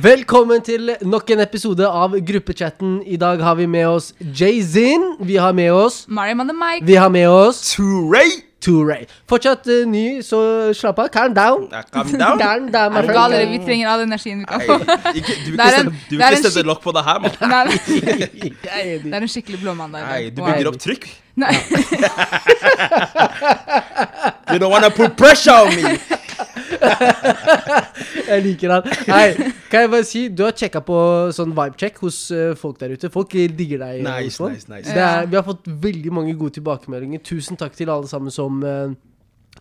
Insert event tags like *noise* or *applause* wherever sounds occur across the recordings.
Velkommen til nok en episode av gruppechatten. I dag har vi med oss Jay-Zin. Vi har med oss Mariam on the mic. Vi har med oss Touray! Touray. Fortsatt uh, ny, så slapp av. Calm down. Ja, calm down. *laughs* Calm down, Er du gal, eller? Vi trenger all energien vi kan få. Du vil er ikke du vil ikke sette lokk på det her, mann. Er. *laughs* Det er en skikkelig blåmandag. Nei, du bygger opp trykk. Nei. *laughs* You don't wanna put pressure on me! *laughs* Jeg liker han. Hei, kan jeg bare si, du har sjekka på sånn vibe-check hos eh, folk der ute. Folk digger deg. Nice, nice, nice. Det er, vi har fått veldig mange gode tilbakemeldinger. Tusen takk til alle sammen som uh,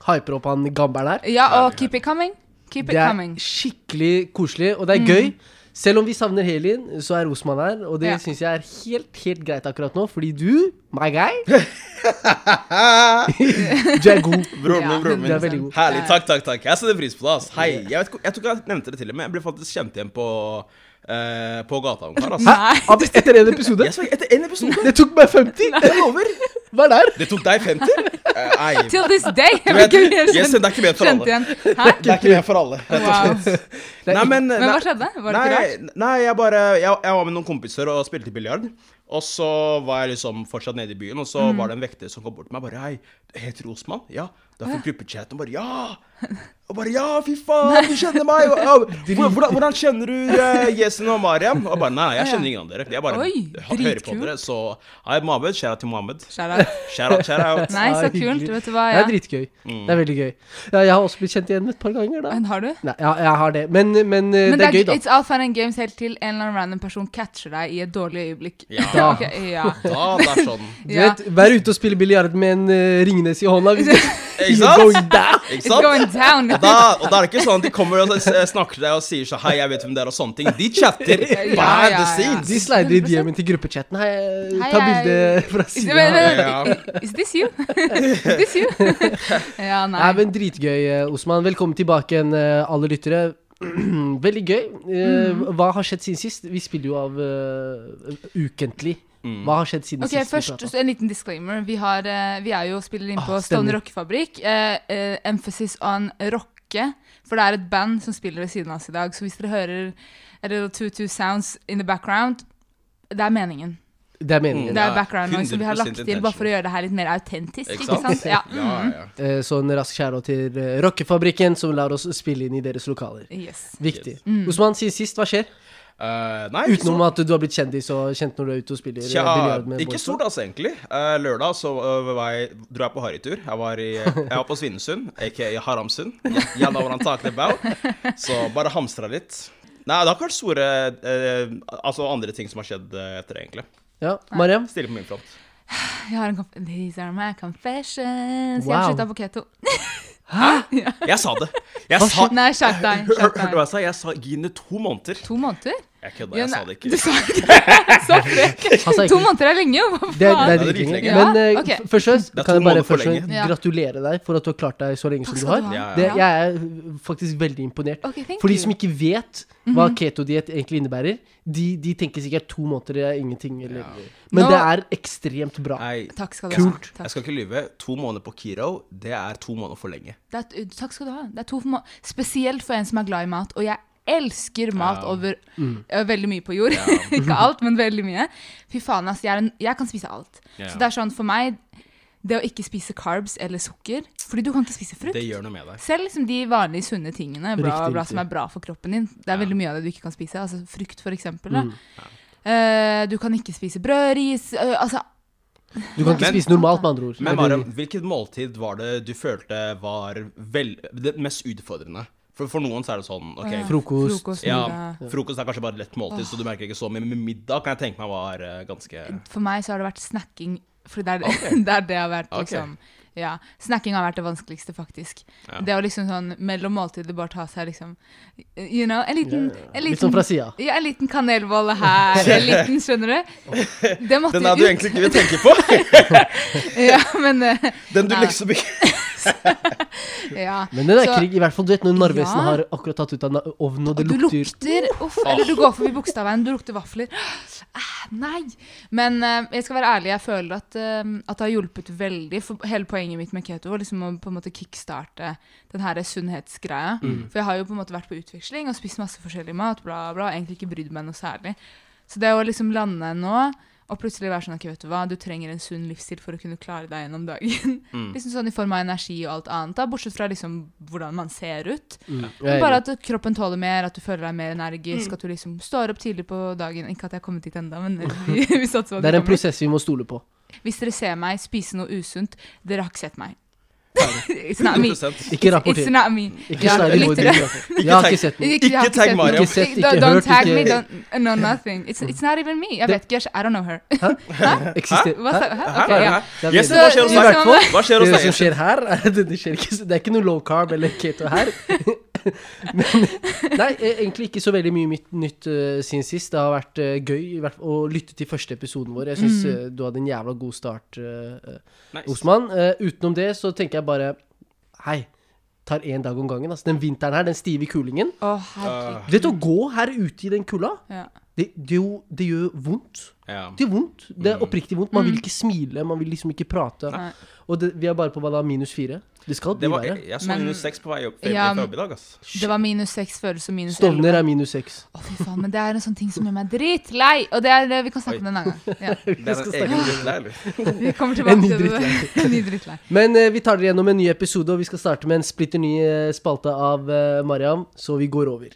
hyper opp han Gamberen her. Ja, og keep it coming. Keep it Det er coming. skikkelig koselig, og det er gøy. Selv om vi savner Helin, så er Osman her, og det Ja. syns jeg er helt, helt greit akkurat nå, fordi du, my guy *laughs* Du er god. Broren min, broren min. Herlig. Takk, takk, takk. Jeg setter pris på det. ass. Hei. Jeg, vet, ikke- jeg tror ikke jeg nevnte det til og med. Jeg ble faktisk kjent igjen på, eh, på gata. om kar, altså. Nei. Etter en episode? Yes, etter en episode. Det tok meg 50! Jeg lover! Hva er der? Det tok deg 50? Eh, Nei. Till this day. Vet, yes, det er ikke ment for alle. Det er ikke ment for alle. rett og slett. Det er Nei, men, Men hva skjedde? Var det ikke nei, rart? nei, jeg bare jeg, jeg var med noen kompiser og spilte biljard. Og så var jeg liksom fortsatt nede i byen, og så Mm. var det en vekter som kom bort til meg og bare Hei, heter Rosman? Osman? Ja. Du fikk. Og bare ja! Og bare ja, fy faen, du kjenner meg! Og, og, *laughs* hvordan, hvordan, kjenner du uh, Yesin og Mariam? Og bare nei, jeg kjenner ingen av dere. Jeg bare Oi, hø- hører på dere. Så hei, Mohammed. Skjæra til Mohammed. Skjæra. out. Shout out, shout out. *laughs* Nei, så kult. hyggelig. Vet du hva? Det er dritgøy. Det er veldig gøy. Ja, jeg har også blitt kjent igjen et par ganger, da. Men har du? Nei, ja, jeg har det. Men, men, eh, Men det er gøy, da. It's all fun and games helt til en eller annen random person catcher deg i et dårlig øyeblikk. Ja. Da. *laughs* okay, ja. Da, det er sånn. Du Ja. vet, Vær ute og spille biljard med en uh, Ringnes i hånda. Ikke sant? going down. *laughs* Ikke It's sant? going down. Da, og da er det ikke sånn at de kommer og s- snakker til deg og sier så, Hei, jeg vet hvem det er, og sånne ting. De chatter Ja, behind ja, the ja. scenes. De slider i DM-en til gruppechatten. Hei, Hei, ta hei. bilde fra Is, sida. wait, wait, Ja. is this you? is this you? *laughs* ja, nei. Nei, men Dritgøy, eh, Osman. Velkommen tilbake igjen, eh, alle lyttere. *clears throat* Veldig gøy. Eh, Mm. Hva har skjedd siden sist? Vi spiller jo av eh, ukentlig. Mm. Hva har skjedd siden Ok, sist? Først vi så en liten disclaimer. Vi, har, eh, vi er jo spiller inn på Ah, Stone. Rockefabrikk. Uh, uh, emphasis on rocke. For det er et band som spiller ved siden av oss i dag. Så hvis dere hører a little two-two sounds in the background, det er meningen. Det er meningen. Det er background noise som vi har lagt til bare for å gjøre det her litt mer autentisk. Ikke Ikke sant? Ja. Ja, mm. ja. *laughs* Eh, Så en rask kjærlighet til Rockefabrikken, som lar oss spille inn i deres lokaler. Yes. Viktig. Mm. Osman, siden sist, hva skjer? Eh, nei, Utenom at du har blitt kjendis og kjent når du er ute og spiller eh, Tja, biljard med ikke stort, altså, egentlig. Uh, lørdag så uh, var jeg, dro jeg på harrytur. Jeg var, i, jeg var på Svinesund, *laughs* aka Haramsund. Gjennom talking. Så bare hamstra litt. Nei, det har ikke vært store Altså andre ting som har skjedd etter det, egentlig. Ja, Mariam? Stille på min front. *sighs* Jeg har en These are my confessions. Jeg Wow. har slutta på keto. *laughs* *laughs* Jeg sa det. Jeg sa Nei, skjerp deg. Hørte du hva jeg sa? Jeg sa gi henne to måneder. To måneder? Jeg kødda, jeg sa det ikke. Du sa ikke det. Så *laughs* To måneder er lenge, jo. Hva faen? det er dritlenge. Ja, Men eh, ok. f- først og fremst Det er kan jeg bare måneder for først og fremst. Ja. gratulere deg for at du har klart deg så lenge som du skal har. du ha. Ja, ja. Det, jeg er faktisk veldig imponert. Ok, thank For de you. som ikke vet hva ketodiett egentlig innebærer, de, de tenker sikkert to måneder er ingenting. Eller, Men Nå- det er ekstremt bra. Nei, Takk skal du Kult. ha. jeg Takk. skal ikke lyve. To måneder på Kiro, det er to måneder for lenge. Det er, takk skal du ha. Det er to må Spesielt for en som er glad i mat. Og jeg elsker mat Ja. over mm. veldig mye på jord. *laughs* ikke alt, men veldig mye. Fy faen, ass. Jeg, er en, jeg kan spise alt. Ja. Så det er sånn for meg Det å ikke spise carbs eller sukker Fordi du kan ikke spise frukt. Det gjør noe med deg. Selv liksom de vanlige sunne tingene bra, Riktig, bra, som er bra for kroppen din. Det er Ja. veldig mye av det du ikke kan spise. Altså Frukt, for eksempel. Mm. Eh, du kan ikke spise brød, ris uh, Altså, Du kan ikke Men- spise normalt, med andre ord. Men Mara, hvilket måltid var det du følte var vel, det mest utfordrende? For, for noen så er det sånn OK, ja, Frokost. frokost ja, frokost er kanskje bare lett måltid, så du merker ikke så mye. Men middag kan jeg tenke meg var uh, ganske For meg så har det vært snacking. For det er det, *laughs* det, er det har vært liksom okay. Ja. Snacking har vært det vanskeligste, faktisk. Ja. Det å liksom sånn mellom måltider bare ta seg liksom You know, en liten, en Litt sånn fra sida. ja, en liten kanelbolle her, en liten, *laughs* skjønner du? Det måtte Den er du ut. egentlig ikke vil tenke på! *laughs* Ja, men uh, Den du liksom ikke *laughs* ja. Men den er Så- krig, i hvert fall du vet når Narvesen Ja. har akkurat tatt ut av ovnen, og det du lukter lukter Uff, eller du går forbi Bogstadveien, du lukter vafler. Ah, nei! Men uh, jeg skal være ærlig, jeg føler at, uh, at det har hjulpet veldig. For hele poenget mitt med keto var liksom å på en måte kickstarte den her sunnhetsgreia. Mm. For jeg har jo på en måte vært på utveksling og spist masse forskjellig mat, bla, bla, egentlig ikke brydd meg noe særlig. Så det å liksom lande nå og plutselig være sånn ok, vet du hva, du trenger en sunn livsstil for å kunne klare deg gjennom dagen. *laughs* Mm. liksom sånn i form av energi og alt annet, da, bortsett fra liksom hvordan man ser ut. mm. Men Bare at kroppen tåler mer, at du føler deg mer energisk, at du liksom står opp tidlig på dagen. Ikke at jeg har kommet dit ennå, men vi, *laughs* *laughs* vi satser på at Det er en prosess vi må stole på. Hvis dere ser meg spise noe usunt, dere har ikke sett meg. It's not me. 100%. It's not me. Ikke Ja, slag i vår. Jeg har ikke sett den. Ikke, Ikke tagg Mariam. Ikke sett, ikke Don't- Don't hørt, tag me, don't no nothing. It's, it's not even me. Jeg vet ikke, I don't know her. Hæ? Hæ? Hva skjer hos deg? hos Det som skjer her, er det, skjer ikke, det er ikke noe low carb eller keto her. *laughs* Men, nei, eh, egentlig ikke så veldig mye mitt, nytt uh, siden sist. Det har vært uh, gøy i hvert å lytte til første episoden vår. Jeg syns Mm. du hadde en jævla god start, uh, Nice. Osman. Utenom det så tenker jeg bare Hei, tar én dag om gangen. Altså, den vinteren her, den stive kulingen. Å, herregud. Du å gå her ute i den kulda, Ja. Det, det, jo, det gjør vondt. Ja. Det gjør vondt. Det er Mm. oppriktig vondt. Man vil ikke smile, man vil liksom ikke prate. Nei. Og det, vi er bare på hva da, minus fire? Det skal bli Det verre. jeg, jeg så Men- minus seks på vei opp Ja, i dag, ass. Det var minus seks før, så minus Stovner er minus seks. Å, fy faen, men det er en sånn ting som gjør meg dritlei. Og det er det vi kan snakke Oi. om en annen gang. *laughs* Ja. Det er en egen drittlei, eller? *laughs* Vi kommer tilbake til det. *laughs* En ny drittlei. Men uh, vi tar dere gjennom en ny episode, og vi skal starte med en splitter ny eh, spalte av uh, Mariam, så vi går over.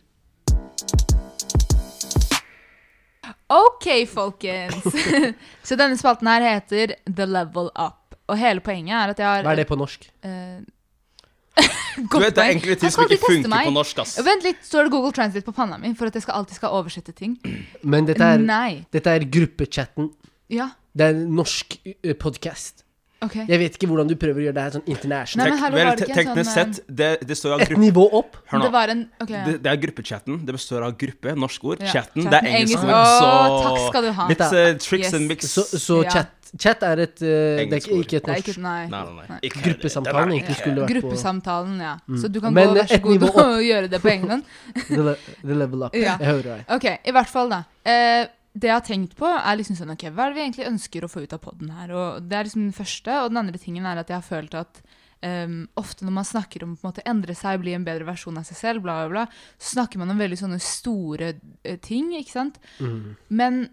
OK, folkens. *laughs* så denne spalten her heter The Level Up. Og hele poenget er at jeg har Hva er det på norsk? *laughs* Uh, Du vet, det er enkle ting som ikke funker meg. på norsk, ass. Vent litt, står det Google Translate på panna mi for at jeg skal alltid skal oversette ting? Men dette er, Nei. dette er gruppechatten. Ja, Det er en norsk uh, podkast. OK. Jeg vet ikke hvordan du prøver å gjøre det her sånn Nei, international. Vel, det en teknisk sånn, sett, det, det står av gruppe... Et nivå opp. Hør Det nå. var en OK. Det, det er gruppechatten. Det består av gruppe, norsk ord. Ja, Chatten, det er engelsk engelsk. ord. Så takk skal du ha. Litt uh, tricks Yes. and mix. Så, så Ja. chat, chat er et uh, Det er ikke, et Det norsk Nei. Nei, nei, nei. Nei. Ikke- Gruppesamtalen egentlig skulle vært på Gruppesamtalen, ja. Så du kan Men gå, vær så god, og gjøre det på hånd. *laughs* the, the level up. Jeg hører deg. Ok, i hvert fall da. Eh, det jeg har tenkt på, er liksom sånn Ok, hva er det vi egentlig ønsker å få ut av podden her? Og Det er liksom den første. Og den andre tingen er at jeg har følt at um, ofte når man snakker om på en måte endre seg, bli en bedre versjon av seg selv, bla, bla, bla, så snakker man om veldig sånne store eh, ting, ikke sant? Mm. Men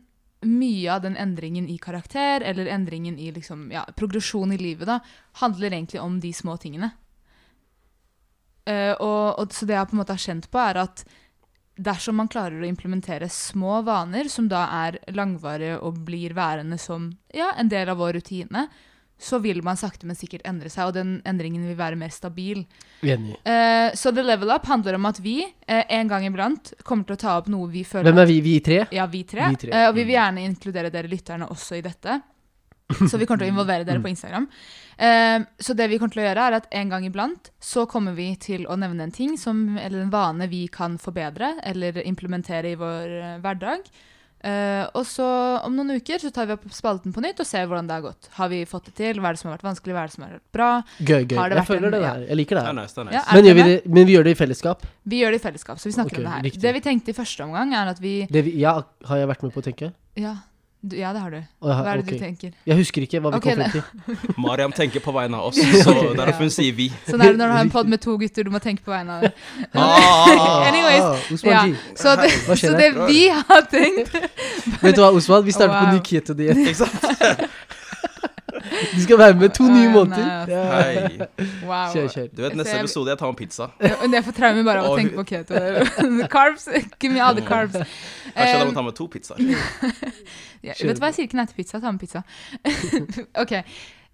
mye av den endringen i karakter, eller endringen i liksom, ja, progresjon i livet, da, handler egentlig om de små tingene. Uh, og, og, så det jeg på en måte har kjent på, er at dersom man klarer å implementere små vaner, som da er langvarige og blir værende som ja, en del av vår rutine, så vil man sakte, men sikkert endre seg, og den endringen vil være mer stabil. Enig. Eh, så The Level Up handler om at vi uh, en gang iblant kommer til å ta opp noe vi føler Hvem er vi? Vi tre? ja, vi tre. Vi tre. Uh, og vi vil gjerne inkludere dere lytterne også i dette. Så vi kommer til å involvere dere på Instagram. Eh, så det vi kommer til å gjøre, er at en gang iblant så kommer vi til å nevne en ting som, eller en vane vi kan forbedre eller implementere i vår eh, hverdag. Eh, og så om noen uker så tar vi opp spalten på nytt og ser hvordan det har gått. Har vi fått det til? Hva er det som har vært vanskelig? Hva er det som har vært bra? Gøy, gøy. Har det Jeg vært føler en- det ja. her. Jeg liker det Det er her. nice, det er Ja, nice. er Men, gjør vi det, men vi gjør det i fellesskap. Vi gjør det i fellesskap, så vi snakker Ok, om det her. riktig. Det vi tenkte i første omgang, er at vi Det vi, ja, har jeg vært med på å tenke? Ja, du, ja det har du. Hva er det okay. du tenker? Jeg husker ikke hva vi okay, kom frem til. *laughs* *laughs* Mariam tenker på vegne av oss, *laughs* så derfor hun sier vi. Sånn er det når du har en pod med to gutter, du må tenke på vegne av dem. Ah, Anyways, Ah, ja. Så det, Hva så det vi har tenkt Vet du hva, Osman? Vi starter Wow. på ny keto-diett. *laughs* Du skal være med to nye måneder. nei, altså. Ja. Hei. Wow. Kjør, kjør. Du vet, neste Jeg episode jeg tar med pizza. *laughs* Og Jeg får traume bare av å tenke på keto. *laughs* carbs. Give me all the carbs. Kanskje jeg Um, må ta med to pizzaer. Ja, vet du hva jeg sier ikke nei til pizza? Ta med pizza. ok.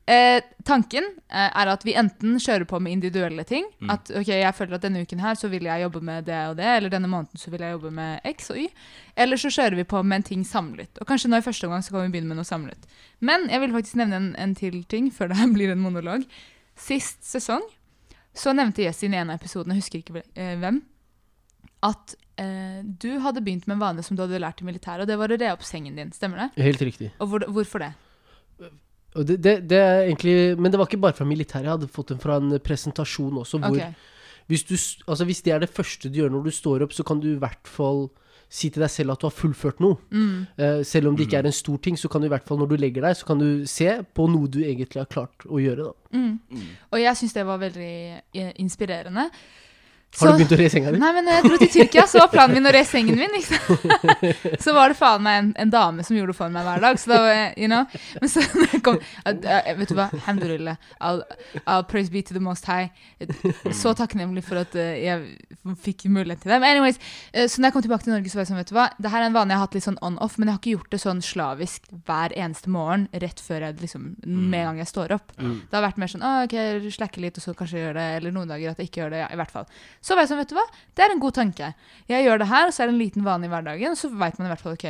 Eh, tanken eh, er at vi enten kjører på med individuelle ting. Mm. At ok, jeg føler at denne uken her så vil jeg jobbe med det og det, eller denne måneden så vil jeg jobbe med X og Y. Eller så kjører vi på med en ting samlet. Og kanskje nå i første omgang så kan vi begynne med noe samlet. Men jeg vil faktisk nevne en, en til ting før *laughs* det blir en monolog. Sist sesong så nevnte Jessin i en av episodene, jeg husker ikke eh, hvem, at eh, du hadde begynt med en vane som du hadde lært i militæret, og det var å re opp sengen din. Stemmer det? Helt riktig. Og hvor, hvorfor det? Og det, det, det er egentlig Men det var ikke bare fra militæret. Jeg hadde fått den fra en presentasjon også, hvor okay. hvis, du, altså hvis det er det første du gjør når du står opp, så kan du i hvert fall si til deg selv at du har fullført noe. Mm. Uh, selv om det ikke er en stor ting, så kan du i hvert fall når du legger deg, så kan du se på noe du egentlig har klart å gjøre. da. Mm. Og jeg syns det var veldig eh, inspirerende. Har du begynt å re senga di? Nei, men jeg dro til Tyrkia, så var planen min å re sengen min. *laughs* Så var det faen meg en, en dame som gjorde det for meg hver dag. Så da var jeg, you know. Men så jeg kom eh, Vet du hva, Hamdulillah. I'll, I'll praise be to the most high. Så takknemlig for at eh, jeg fikk mulighet til det. Men anyways, eh, så når jeg kom tilbake til Norge, så var jeg sånn, vet du hva. Det her er en vane jeg har hatt litt sånn on-off, men jeg har ikke gjort det sånn slavisk hver eneste morgen rett før jeg liksom Med en gang jeg står opp. Mm. Det har vært mer sånn ah, ok, slakke litt, og så kanskje gjøre det, eller noen dager at jeg ikke gjør det. Ja, i hvert fall. Så var jeg sånn, vet du hva, det er en god tanke. Jeg gjør det her, og så er det en liten vane i hverdagen, så veit man i hvert fall ok,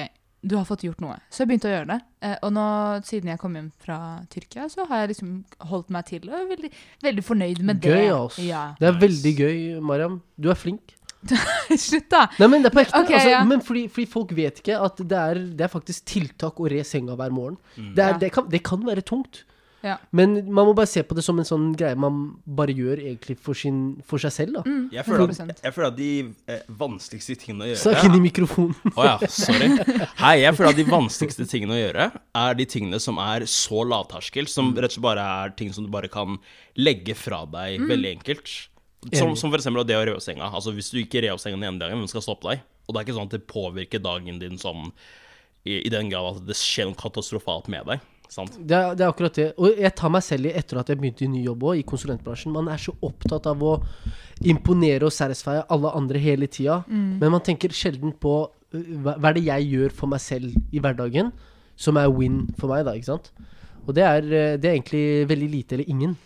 du har fått gjort noe. Så jeg begynte å gjøre det. Eh, og nå, siden jeg kom hjem fra Tyrkia, så har jeg liksom holdt meg til, og er veldig, veldig fornøyd med det. Gøy, altså. Ja. Det er veldig gøy, Mariam. Du er flink. *laughs* Slutt, da! Nei, men det er på ekte. Okay, altså, ja. Men fordi, fordi folk vet ikke at det er, det er faktisk tiltak å re senga hver morgen. Mm. Det, er, Ja. det, kan, det kan være tungt. Ja. Men man må bare se på det som en sånn greie man bare gjør egentlig for, sin, for seg selv. da. Mm, Jeg føler, at, jeg føler at de eh, vanskeligste tingene å gjøre Snakk inn i mikrofonen. Å ja, sorry. Hei, jeg føler at de vanskeligste tingene å gjøre, er de tingene som er så lavterskel, som rett og slett bare er ting som du bare kan legge fra deg veldig enkelt. Som, som for eksempel det å re opp senga. Altså, hvis du ikke re opp senga den ene dagen, hvem skal stoppe deg? Og det er ikke sånn at det påvirker dagen din sånn i, i den grad at det skjer noe katastrofalt med deg. Sant? Det er, det er akkurat det. Og jeg tar meg selv i etter at jeg begynte i ny jobb òg, i konsulentbransjen. Man er så opptatt av å imponere og satisfye alle andre hele tida. Men man tenker sjelden på uh, hva, hva er det jeg gjør for meg selv i hverdagen, som er win for meg, da. ikke sant? Og det er, uh, det er egentlig veldig lite eller ingen.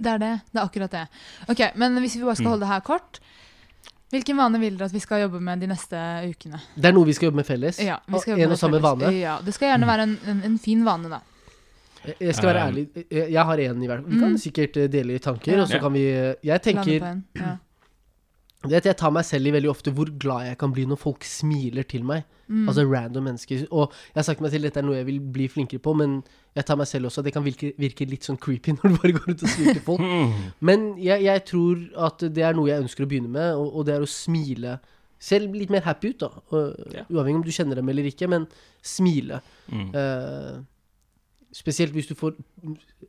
Det er det. Det er akkurat det. Ok, Men hvis vi bare skal holde det her kort, hvilken vane vil dere at vi skal jobbe med de neste ukene? Det er noe vi skal jobbe med felles. Ja, vi skal jobbe en med og samme felles. vane. Ja, Det skal gjerne være en, en, en fin vane, da. Jeg- skal være Um, ærlig. Jeg har en i hvert fall. Vi kan Mm. sikkert uh, dele i tanker, Ja. og så kan vi uh, Jeg tenker. Ja. Jeg tar meg selv i veldig ofte hvor glad jeg kan bli når folk smiler til meg. Mm. Altså random mennesker. Og jeg har sagt meg til dette er noe jeg vil bli flinkere på, men jeg tar meg selv også. Det kan virke, virke litt sånn creepy *laughs* når du bare går ut og smiler til folk. Men jeg, jeg tror at det er noe jeg ønsker å begynne med, og, og det er å smile. Selv litt mer happy ut, da. Og, Ja. Uavhengig om du kjenner dem eller ikke, men smile. Mm. Eh, spesielt hvis du får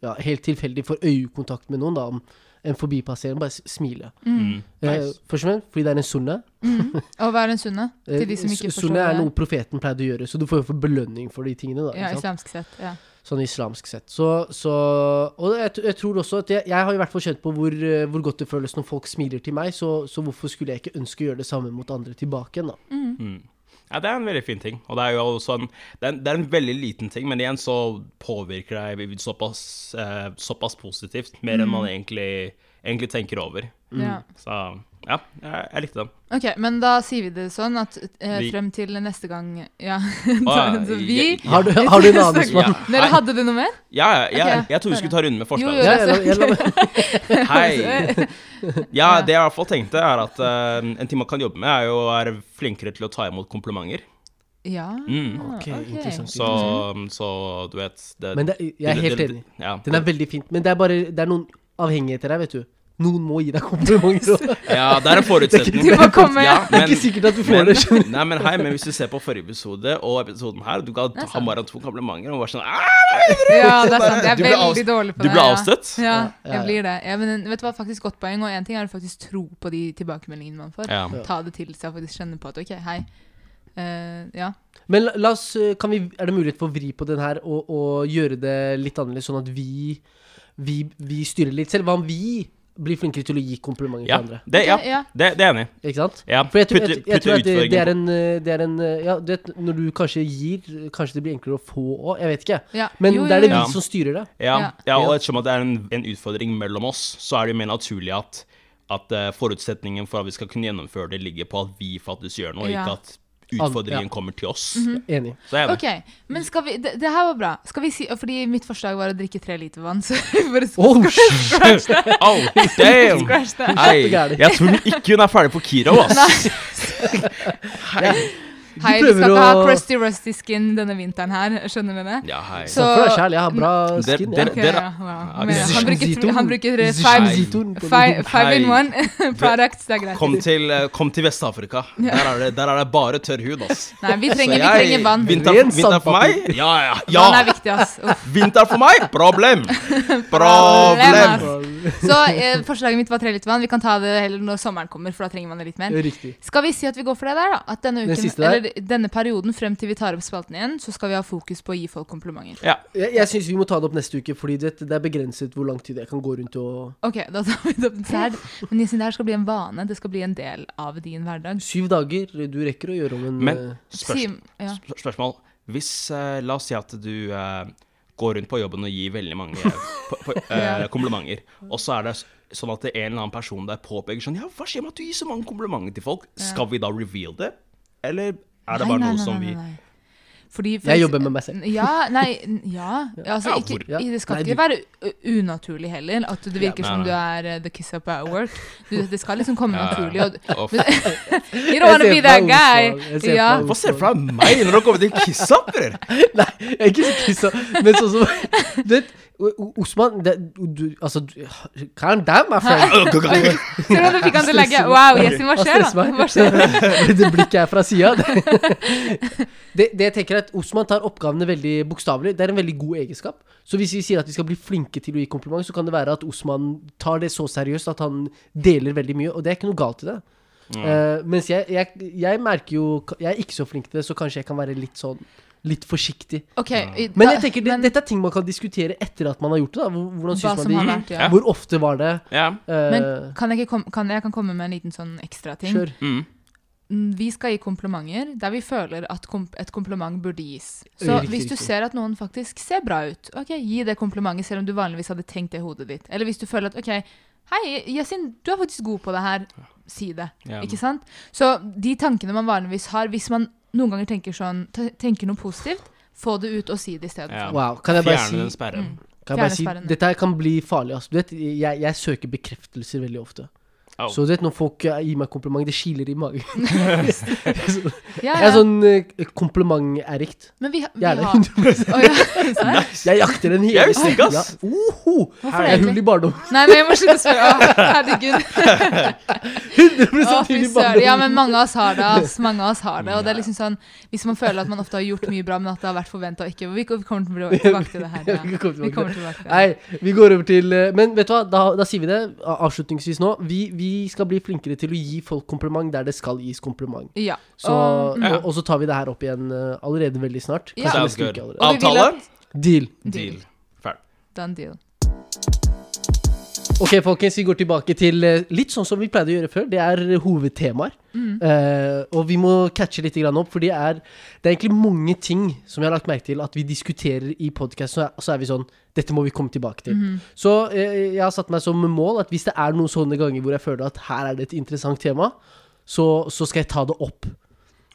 ja, helt tilfeldig får øyekontakt med noen, da. Om en forbipasserende, bare smiler. smile. Mm. Eh, Nice. først og fremst fordi det er en sunne. Mm. *laughs* Og være en sunne, til de som Eh, ikke forstår Sunne er noe profeten pleide å gjøre, så du får jo få belønning for de tingene. da, Ja, islamsk sett. Ja. Sånn islamsk sett. Så, så Og jeg, jeg tror også at jeg, jeg har i hvert fall kjent på hvor, eh, hvor godt det føles når folk smiler til meg, så, så hvorfor skulle jeg ikke ønske å gjøre det samme mot andre tilbake igjen, da. Mm. Mm. Ja, det er en veldig fin ting. Og det er jo også en, det er en, det er en veldig liten ting, men igjen så påvirker det såpass, eh, såpass positivt. Mer enn man egentlig, egentlig tenker over. Ja. Så ja, jeg, jeg likte den. Ok, men da sier vi det sånn at eh, frem til neste gang Ja. *laughs* Så vi. Har du, har du en annen Ja. spann? Dere hadde du noe mer? Ja, ja, jeg, jeg trodde vi skulle ta runden med Jo, jo, forslaget. Jeg, jeg, *laughs* Hei! *laughs* Ja. Ja, det jeg i hvert fall tenkte, er at uh, en ting man kan jobbe med, er jo å være flinkere til å ta imot komplimenter. Ja. Mm. Ok, interessant. Så, så du vet det, Men det, jeg er helt enig. Ja. Den er veldig fint. Men det er bare det er noen avhengigheter her, vet du. Noen må gi deg komplimenter. *laughs* ja, det er en forutsetning. Du. Ja, Det er ikke sikkert at du får men, det. skjønner. Nei, men hei, men hvis du ser på forrige episode og episoden her, du ga Hamaran to komplimenter og var sånn «Ah, Ja, det er sant. Jeg er veldig dårlig på Du det. ble ja. avstøtt? Ja, jeg blir det. Ja, men vet du hva, faktisk godt poeng. Og én ting er å faktisk tro på de tilbakemeldingene man får. Ja. Ta det til seg og faktisk kjenne på at OK, hei. Uh, ja. Men la, la oss, eh, kan vi, er det mulighet for å vri på den her og, og gjøre det litt annerledes, sånn at vi, vi, vi styrer litt selv? Hva om vi blir flinkere til å gi komplimenter Ja, til andre? det, ja, ja. det, det er enig. Ikke sant? Ja, For jeg tror, putte- jeg, jeg tror at det, det, er en, eh, det er en eh, Ja, du vet, når du kanskje gir, kanskje det blir enklere å få òg. Jeg vet ikke. ja. Men Jo, det er det vi. Ja. som styrer det. Ja, og ettersom at det er en, en utfordring mellom oss, så er det jo mer naturlig at, at eh, forutsetningen for at vi skal kunne gjennomføre det, ligger på at vi faktisk gjør noe, Ja. ikke at utfordringen Ja. kommer til oss. Enig. Så er det. Ok, men skal vi det, det her var bra. Skal vi si Fordi mitt forslag var å drikke tre liter vann, *laughs* så vi bare Oh, scratch det. *laughs* Oh, damn! Scratch det. Hei, jeg tror ikke hun er ferdig på Kiro, ass. *laughs* Hei. Hei, vi skal ikke ha crusty rusty skin denne vinteren her, skjønner du det? Ja, hei. Så- for deg Kjell. Jeg har bra Dere- skin. dere- Ja. Ok, ja. Ja, han bruker, han bruker eh, five, five, five in one *laughs* products, det er greit. Kom til, eh, kom til Vest-Afrika. Der, er det- der er det bare tørr hud, ass. Nei, vi trenger, trenger, vi trenger vann. Vinter, vinter for meg? Ja, Ja, ja. Vann er viktig, ass. Uff. *laughs* Vinter for meg? Problem. *laughs* Problem. Så eh, forslaget mitt var tre liter vann. Vi kan ta det heller når sommeren kommer, for da trenger man det litt mer. Riktig. Skal vi si at vi går for det der, da? At denne Den siste der? Denne perioden frem til vi tar opp spalten igjen, så skal vi ha fokus på å gi folk komplimenter. Ja. Jeg, jeg syns vi må ta det opp neste uke, fordi det, det er begrenset hvor lang tid jeg kan gå rundt og Ok, da tar vi det opp så her. Men Yasin, det her skal bli en vane. Det skal bli en del av din hverdag. Syv dager. Du rekker å gjøre om en Men eh, spørs, ja. spørsmål. Hvis uh, La oss si at du uh, går rundt på jobben og gir veldig mange uh, *laughs* komplimenter, og så er det sånn at det er en eller annen person der påpeker sånn Ja, hva skjer med at du gir så mange komplimenter til folk? Skal vi da reveal det? Eller er det Nei, bare nei, noe nei, som vi nei. Fordi, for Jeg jobber med meg selv. Ja, nei, *laughs* ja. Altså, ikke. Det skal ikke være unaturlig heller. At det virker som du er eh, the kiss up at work. Du, det skal liksom komme naturlig. Og, *laughs* you don't *laughs* wanna be that guy. Hva ser du for deg meg når det kommer til kiss-upper? Nei, jeg er ikke så up, Men sånn som Du vet, Osman det, du, Altså, du- calm down, my friend. Ser *laughs* du du fikk han til å legge Wow, Yasin, hva skjer da? meg. Hva skjer? *laughs* det blikket er fra sida. *laughs* Det, det jeg tenker er at Osman tar oppgavene veldig bokstavelig. Det er en veldig god egenskap. Så hvis vi sier at vi skal bli flinke til å gi kompliment, så kan det være at Osman tar det så seriøst at han deler veldig mye, og det er ikke noe galt i det. Eh, mens jeg, jeg, jeg merker jo Jeg er ikke så flink til det, så kanskje jeg kan være litt sånn Litt forsiktig. Okay, i- Men jeg tenker det, men dette er ting man kan diskutere etter at man har gjort det. da Hvordan synes man det gikk? ja. Hvor ofte var det? Ja. Uh, Men kan jeg, kom, kan jeg kan komme med en liten sånn ekstra ting. Kjør. Mm. Mm, Vi skal gi komplimenter der vi føler at kom et kompliment burde gis. Så Riktig, hvis du riktig. ser at noen faktisk ser bra ut, ok, gi det komplimentet selv om du vanligvis hadde tenkt det i hodet ditt. Eller hvis du føler at ok, hei, Yasin, du er faktisk god på det her, si det. Ja. Ikke sant? Så de tankene man vanligvis har, hvis man noen ganger tenker sånn, tenker noe positivt, få det ut og si det i stedet. Ja. Wow. Kan jeg bare Fjerne si den sperren. Mm. Kan jeg bare si. Dette her kan bli farlig. Altså. Du vet, jeg, jeg søker bekreftelser veldig ofte. Så du vet, når folk eh, gir meg kompliment, det kiler i magen. *laughs* *laughs* Jeg er sånn uh, komplimentaddikt. Men vi, vi Gjerne. har *laughs* oh, ja. Jeg jakter den hele ass. Ja. Oho! Hvorfor Jeg er hull i barndom. Nei, men jeg må slutte å spørre. Å, herregud. 100 Å, fy hull i barndom. Ja, men mange av oss har det. ass. Mange av oss har det. Og det er liksom sånn, Hvis man føler at man ofte har gjort mye bra, men at det har vært forventa og ikke Vi kommer tilbake til det her. Ja. Vi kommer tilbake til tilbake til det. Nei, vi går over til eh, Men vet du hva, da, da sier vi det avslutningsvis nå. Vi, vi skal bli flinkere til å gi folk kompliment der det skal gis kompliment. Ja. Så, og, og, og så tar vi det her opp igjen eh, allerede veldig snart. Ja. Kanskje neste uke allerede. Vi Avtale? Deal. Deal. Ferdig. done deal. Ok, folkens, vi går tilbake til eh, litt sånn som vi pleide å gjøre før. Det er eh, hovedtemaer. Mm. Uh, og vi må catche litt opp, for det er, det er egentlig mange ting som jeg har lagt merke til at vi diskuterer i podkast, så, er- så er vi sånn Dette må vi komme tilbake til. Mm. Så uh, jeg har satt meg som mål at hvis det er noen sånne ganger hvor jeg føler at her er det et interessant tema, så, så skal jeg ta det opp.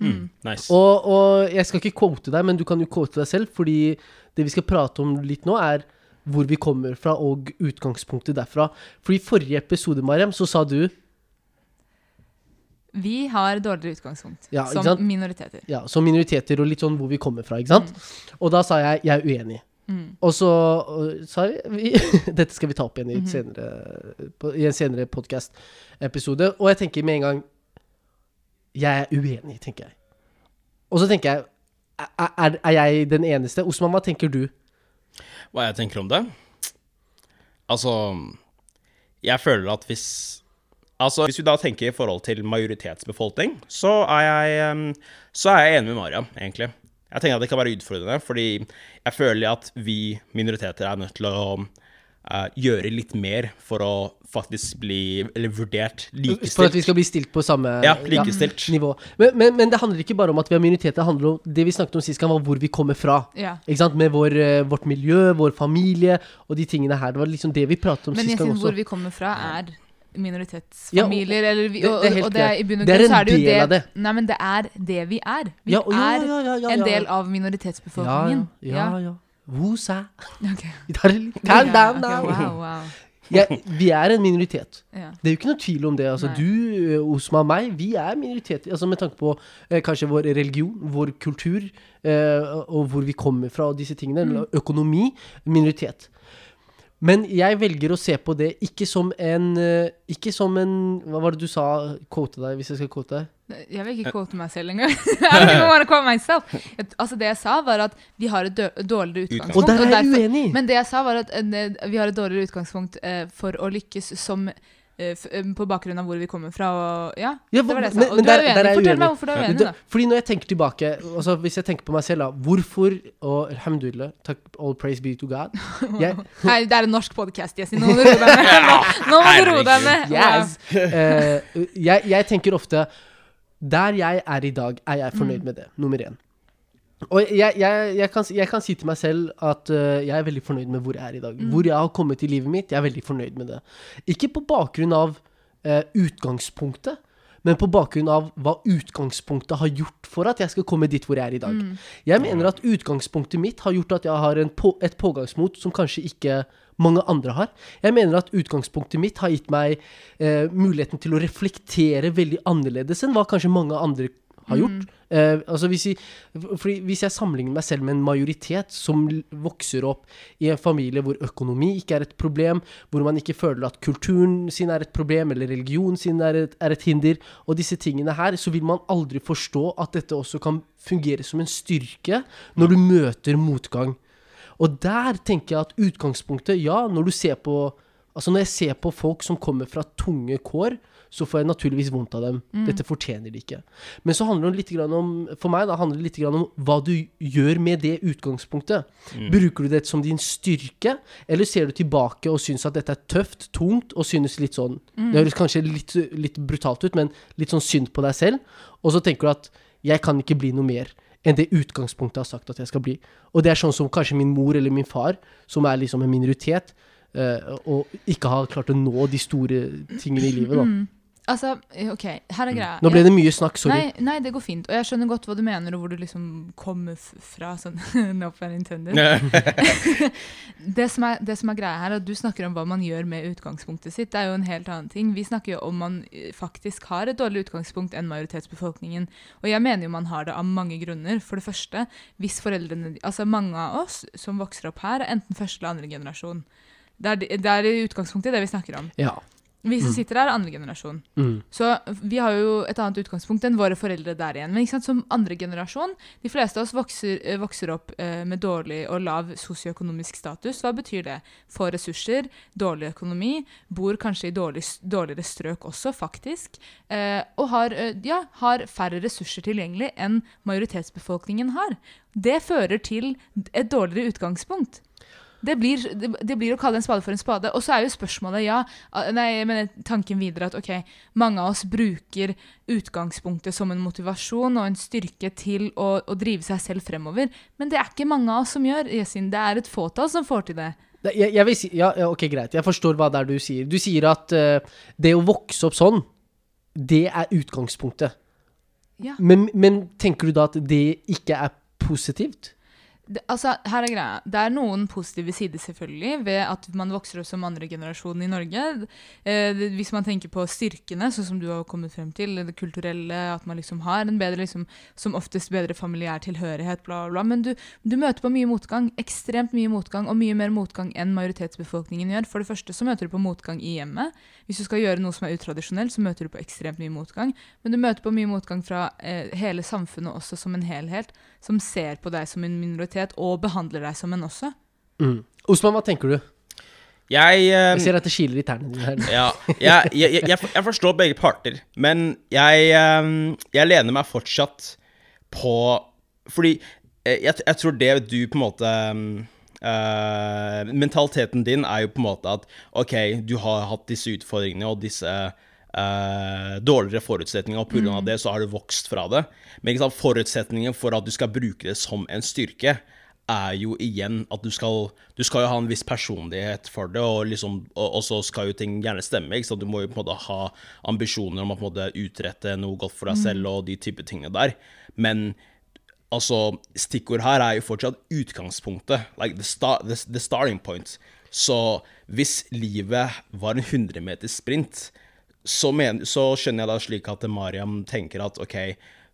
Mm. Nice. Og, og jeg skal ikke quote deg, men du kan jo quote deg selv, fordi det vi skal prate om litt nå, er hvor vi kommer fra, og utgangspunktet derfra. For i forrige episode, Mariam, så sa du Vi har dårligere utgangspunkt Ja, som minoriteter. ja, som minoriteter og litt sånn hvor vi kommer fra, ikke sant? Og da sa jeg jeg er uenig. Mm. Og så sa vi, vi *laughs* Dette skal vi ta opp igjen i, mm -hmm. senere, i en senere podkast-episode. Og jeg tenker med en gang Jeg er uenig, tenker jeg. Og så tenker jeg er, er jeg den eneste? Osman, hva tenker du? Hva jeg tenker om det? Altså Jeg føler at hvis Altså, Hvis vi da tenker i forhold til majoritetsbefolkning, så er jeg, så er jeg enig med Maria, egentlig. Jeg tenker at det kan være utfordrende, fordi jeg føler at vi minoriteter er nødt til å eh, gjøre litt mer for å faktisk bli Eller vurdert For at vi skal bli stilt på samme Ja, likestilt. nivå. Men, men, men det handler ikke bare om at vi har minoriteter. Det handler om det vi snakket om sist gang, var hvor vi kommer fra. Ja. Ikke sant? Med vår, eh, vårt miljø, vår familie og de tingene her. Det var liksom det vi pratet om Men sist jeg gang synes hvor vi kommer fra, er Ja, og- minoritetsfamilier, eller vi, det- og, det helt og det er i bunn og grunn så er det jo del det av det. Nei, men det er det vi er. Vi Ja, ja, er ja, ja, ja, en del av Ja, minoritetsbefolkningen. ja, ja. ja. Wosa. Okay. *laughs* Calm down Ok, Okay, Wow, wow. Ja, vi er en minoritet. Ja. Det er jo ikke noe tvil om det. Altså, du, eh, Osma og meg, vi er minoriteter. Altså, med tanke på eh, kanskje vår religion, vår kultur, eh, og hvor vi kommer fra, og disse tingene. Mm. Økonomi. Minoritet. Men jeg velger å se på det ikke som en eh, Ikke som en Hva var det du sa? Quote deg, hvis jeg skal quote deg. Jeg vil ikke quote meg selv engang. *laughs* Altså Det jeg sa, var at vi har et dårligere Utgangspunkt. Og der er jeg uenig. Men det jeg sa, var at eh, vi har et dårligere utgangspunkt eh, for å lykkes som eh, eh, På bakgrunn av hvor vi kommer fra. Og, ja, Ja, det var det jeg sa. men- men du er der- der er Fortell uenig. meg hvorfor du er uenig, da. fordi når jeg tenker tilbake altså Hvis jeg tenker på meg selv, da. Hvorfor Og alhamdulillah, takk, all praise be to God. *laughs* Jeg, Hei, det er en norsk podkast, Jessie. Nå må du roe deg ned. *laughs* Nå må du roe deg ned. Yes. Uh, jeg, jeg tenker ofte Der jeg er i dag, er jeg fornøyd med det. Nummer én. Og jeg, jeg, jeg, kan, jeg kan si til meg selv at uh, jeg er veldig fornøyd med hvor jeg er i dag. Hvor jeg har kommet i livet mitt. Jeg er veldig fornøyd med det. Ikke på bakgrunn av uh, utgangspunktet, men på bakgrunn av hva utgangspunktet har gjort for at jeg skal komme dit hvor jeg er i dag. Jeg mener at utgangspunktet mitt har gjort at jeg har en på, et pågangsmot som kanskje ikke mange andre har. Jeg mener at utgangspunktet mitt har gitt meg eh, muligheten til å reflektere veldig annerledes enn hva kanskje mange andre har gjort. Eh, altså hvis, jeg, hvis jeg sammenligner meg selv med en majoritet som vokser opp i en familie hvor økonomi ikke er et problem, hvor man ikke føler at kulturen sin er et problem, eller religionen sin er et, er et hinder, og disse tingene her, så vil man aldri forstå at dette også kan fungere som en styrke når du møter motgang. Og der tenker jeg at utgangspunktet, ja, når du ser på Altså når jeg ser på folk som kommer fra tunge kår, så får jeg naturligvis vondt av dem. Dette fortjener de ikke. Men så handler det litt grann om For meg da handler det litt grann om hva du gjør med det utgangspunktet. Bruker du det som din styrke, eller ser du tilbake og syns at dette er tøft, tungt, og synes litt sånn Det høres kanskje litt, litt brutalt ut, men litt sånn synd på deg selv. Og så tenker du at jeg kan ikke bli noe mer enn det utgangspunktet har sagt at jeg skal bli. Og det er sånn som kanskje min mor eller min far, som er liksom en minoritet, eh, og ikke har klart å nå de store tingene i livet, da. Altså, OK, her er greia. Nå ble det mye snakk, sorry. Nei, nei, det går fint. Og jeg skjønner godt hva du mener, og hvor du liksom kommer fra. Sånn, no pun intended. det, som er, det som er greia her, er at du snakker om hva man gjør med utgangspunktet sitt. Det er jo en helt annen ting. Vi snakker jo om man eh, faktisk har et dårlig utgangspunkt enn majoritetsbefolkningen. Og jeg mener jo man har det av mange grunner. For det første, hvis foreldrene Altså mange av oss som vokser opp her, er enten første eller andre generasjon. Det er, det er i utgangspunktet det vi snakker om. Ja. Vi som sitter her, er andre generasjon. Mm. Så vi har jo et annet utgangspunkt enn våre foreldre der igjen. Men som andre generasjon, de fleste av oss vokser, eh, vokser opp eh, med dårlig og lav sosioøkonomisk status. Hva betyr det? Få ressurser, dårlig økonomi, bor kanskje i dårlig, dårligere strøk også, faktisk. Eh, og har, eh, ja, har færre ressurser tilgjengelig enn majoritetsbefolkningen har. Det fører til et dårligere utgangspunkt. Det blir, det, det blir å kalle en spade for en spade. Og så er jo spørsmålet, ja ah, Nei, mener tanken videre at ok, mange av oss bruker utgangspunktet som en motivasjon og en styrke til å, å drive seg selv fremover. Men det er ikke mange av oss som gjør, Yesin. Det er et fåtall som får til det. Jeg, jeg si, ja, ja, ok, greit. Jeg forstår hva det er du sier. Du sier at uh, det å vokse opp sånn, det er utgangspunktet. Ja. Men, men tenker du da at det ikke er positivt? Det, altså, her er greia. Det er noen positive sider, selvfølgelig, ved at man vokser opp som andre generasjon i Norge. Eh, det, hvis man tenker på styrkene, sånn som du har kommet frem til, det kulturelle, at man liksom har en bedre, liksom, som oftest bedre familiær tilhørighet, bla, bla. Men du, du møter på mye motgang. Ekstremt mye motgang, og mye mer motgang enn majoritetsbefolkningen gjør. For det første så møter du på motgang i hjemmet. Hvis du skal gjøre noe som er utradisjonelt, så møter du på ekstremt mye motgang. Men du møter på mye motgang fra eh, hele samfunnet også som en helhet, som ser på deg som en minoritet og behandler deg som en også. Mm. Osman, hva tenker du? Jeg, eh, Jeg ser at det kiler i tærne dine her. ja, jeg, jeg, jeg, forstår begge parter, men jeg, um, jeg lener meg fortsatt på Fordi eh, jeg, jeg tror det du på en måte eh, Mentaliteten din er jo på en måte at OK, du har hatt disse utfordringene og disse eh, dårligere forutsetninger, og pga. det så har du vokst fra det. Men sant, forutsetningen for at du skal bruke det som en styrke, er jo igjen at du skal Du skal jo ha en viss personlighet for det, og, liksom, og, og så skal jo ting gjerne stemme. Ikke sant? Du må jo på en måte ha ambisjoner om å på en måte utrette noe godt for deg selv og de type tingene der. Men altså, stikkord her er jo fortsatt utgangspunktet. Like the, star, the, the starting point. Så hvis livet var en 100 meters sprint, så, men, så skjønner jeg da slik at Mariam tenker at OK,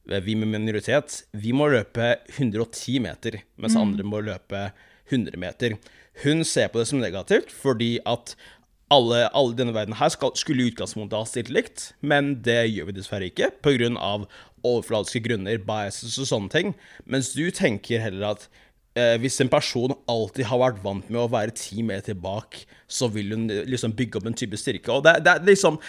vi med minoritet, vi må løpe 110 meter, mens andre må løpe 100 meter. Hun ser på det som negativt, fordi at alle, alle i denne verden her skal, skulle i utgangspunktet ha stilt likt, men det gjør vi dessverre ikke, pga. overfladiske grunner, biases og sånne ting. Mens du tenker heller at eh, hvis en person alltid har vært vant med å være ti meter bak, så vil hun eh, liksom bygge opp en type styrke. Og det, det er liksom,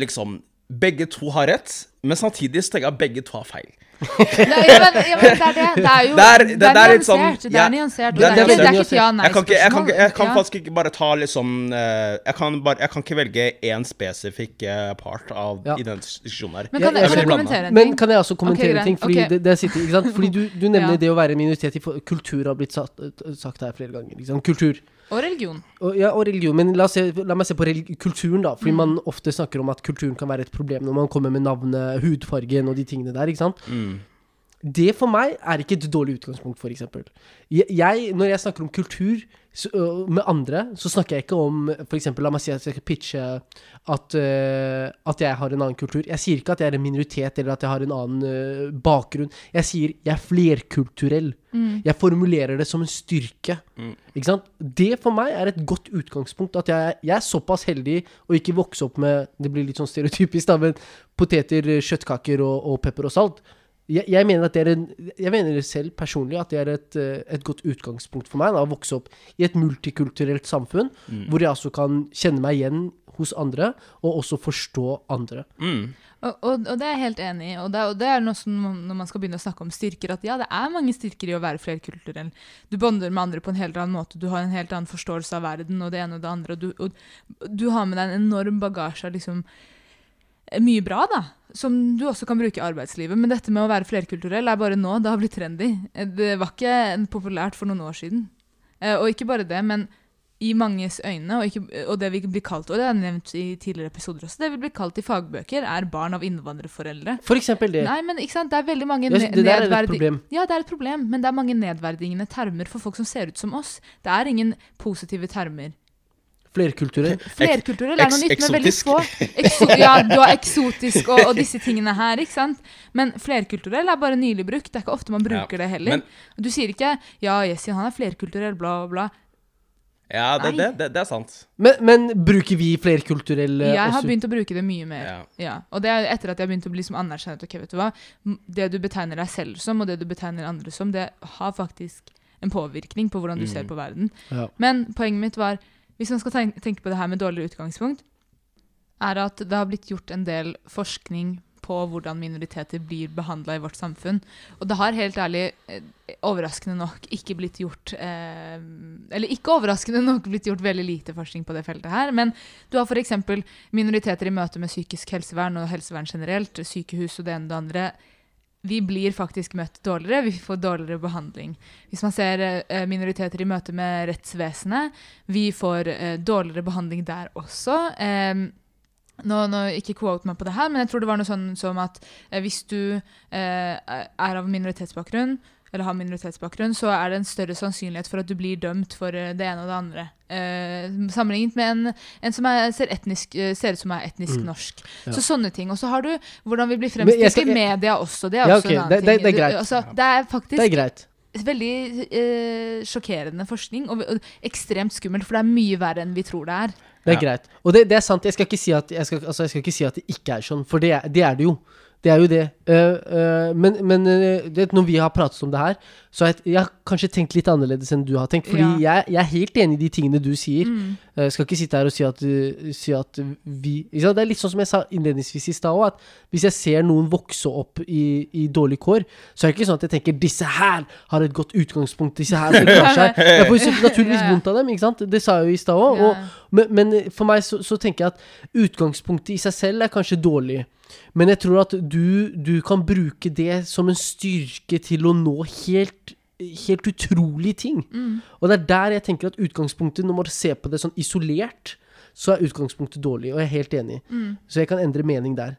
liksom Begge to har rett, men samtidig tenker jeg at begge to har feil. Nei, ja, men, ja, men det er det. Det er jo Det er- det det er er sånn- nyansert. Det er nyansert. Det Det ikke, det er veldig ikke et ja- Jeg kan, jeg kan, ikke, jeg kan faktisk ikke bare ta liksom eh, jeg, kan bare, jeg kan ikke velge én spesifikk eh, part av, Ja. i den diskusjonen her. Men Jeg- kan jeg, jeg kan jeg kommentere en Men ting? kan jeg også kommentere okay, en ting? Fordi, okay. det, det sitter, ikke sant? fordi du, du *laughs* nevner Ja. det å være minoritet i kultur har blitt sagt, sagt her flere ganger. Kultur. Og religion. Og, ja, og religion. Men la, se, la meg se på kulturen, da. Mm. Fordi man ofte snakker om at kulturen kan være et problem når man kommer med navnet, hudfargen og de tingene der. ikke sant? Mm. Det for meg er ikke et dårlig utgangspunkt, f.eks. Jeg, jeg, når jeg snakker om kultur så, øh, med andre, så snakker jeg ikke om f.eks. La meg si at jeg skal pitche at, uh, at jeg har en annen kultur. Jeg sier ikke at jeg er en minoritet eller at jeg har en annen uh, bakgrunn. Jeg sier jeg er flerkulturell. Jeg formulerer det som en styrke. Ikke sant? Det for meg er et godt utgangspunkt. At jeg, jeg er såpass heldig å ikke vokse opp med Det blir litt sånn stereotypisk, da, men poteter, kjøttkaker og, og pepper og salt. Jeg, jeg mener at det er en, jeg mener selv personlig at det er et, eh, et godt utgangspunkt for meg da, å vokse opp i et multikulturelt samfunn, hvor jeg altså kan kjenne meg igjen hos andre, og også forstå andre. Mm. Og, og, og det er jeg helt enig i. Og det, og det er noe som når man skal begynne å snakke om styrker, at ja, det er mange styrker i å være flerkulturell. Du bonder med andre på en helt annen måte, du har en helt annen forståelse av verden og det ene og det andre, og du, og du har med deg en enorm bagasje av liksom mye bra, da. Som du også kan bruke i arbeidslivet. Men dette med å være flerkulturell er bare nå. Det har blitt trendy. Eh, Det var ikke eh, populært for noen år siden. Eh, Og ikke bare det, men i manges øyne, og, ikke, og det vi blir kalt, og det er nevnt i tidligere episoder også, det vi blir kalt i fagbøker, er barn av innvandrerforeldre. For eksempel det. Nei, men ikke sant, det er veldig mange Det, det der er et problem. Ja, det er et problem, men det er mange nedverdigende termer for folk som ser ut som oss. Det er ingen positive termer. Flerkulturell. Flerkulturell er noe nytt, men veldig få. Ekso ja, du har eksotisk og, og disse tingene her, ikke sant? Men flerkulturell er bare nylig brukt. Det er ikke ofte man bruker det heller. men- du sier ikke 'ja, Jessin, han er flerkulturell', bla, bla. Ja, det, det, det, det er sant. Men, men bruker vi flerkulturell eh, Jeg har også? begynt å bruke det mye mer. Ja. Ja, og det er etter at jeg begynte å bli som anerkjent. Ok, vet du hva? Det du betegner deg selv som, og det du betegner andre som, det har faktisk en påvirkning på hvordan du ser på verden. Ja. Men poenget mitt var, hvis man skal tenke, på det her med dårligere utgangspunkt, er at det har blitt gjort en del forskning på hvordan minoriteter blir behandla i vårt samfunn. Og det har helt ærlig, eh, overraskende nok, ikke blitt gjort eh, Eller ikke overraskende nok blitt gjort veldig lite forskning på det feltet her. Men du har f.eks. minoriteter i møte med psykisk helsevern og helsevern generelt, sykehus og det ene og det andre. Vi blir faktisk møtt dårligere, vi får dårligere behandling. Hvis man ser eh, minoriteter i møte med rettsvesenet, vi får eh, dårligere behandling der også. Nå, nå, ikke quote meg på det her, men jeg tror det var noe sånn som at eh, hvis du er av minoritetsbakgrunn, eller har minoritetsbakgrunn, så er det en større sannsynlighet for at du blir dømt for eh, det ene og det andre. Eh, sammenlignet med en, en som er, ser, etnisk, eh, ser ut som er etnisk Mm. norsk. Ja. Så sånne ting. Og så har du hvordan vi blir fremstilt skal- i media også. Det er Ja, også en annen det- det- ting. det er greit. Du- Altså, det er faktisk Det er greit. veldig eh, sjokkerende forskning, og, og ekstremt skummelt, for det er mye verre enn vi tror det er. Det er Ja. greit. Og det, det er sant. Jeg skal, ikke si at, jeg, skal, altså, jeg skal ikke si at det ikke er sånn, for det, er- det er det jo. Det er jo det. Uh, uh, men men eh, det, når vi har pratet om det her, så har jeg, jeg har kanskje tenkt litt annerledes enn du har tenkt. Fordi jeg, jeg er helt enig i de tingene du sier. Mm. Uh, skal ikke sitte her og si at, si at vi? Det er litt sånn som jeg sa innledningsvis i stad òg, at hvis jeg ser noen vokse opp i, i dårlige kår, så er det ikke sånn at jeg tenker 'disse her har et godt utgangspunkt', 'disse her skal klare seg'. Jeg får naturligvis Ja, ja. vondt av dem, ikke sant? Det sa jeg jo i stad òg. Ja. Men, men for meg så, så tenker jeg at utgangspunktet i seg selv er kanskje dårlig. Men jeg tror at du, du kan bruke det som en styrke til å nå helt, helt utrolige ting. Mm. Og det er der jeg tenker at utgangspunktet, når man ser på det sånn isolert, så er utgangspunktet dårlig, og jeg er helt enig. Mm. Så jeg kan endre mening der.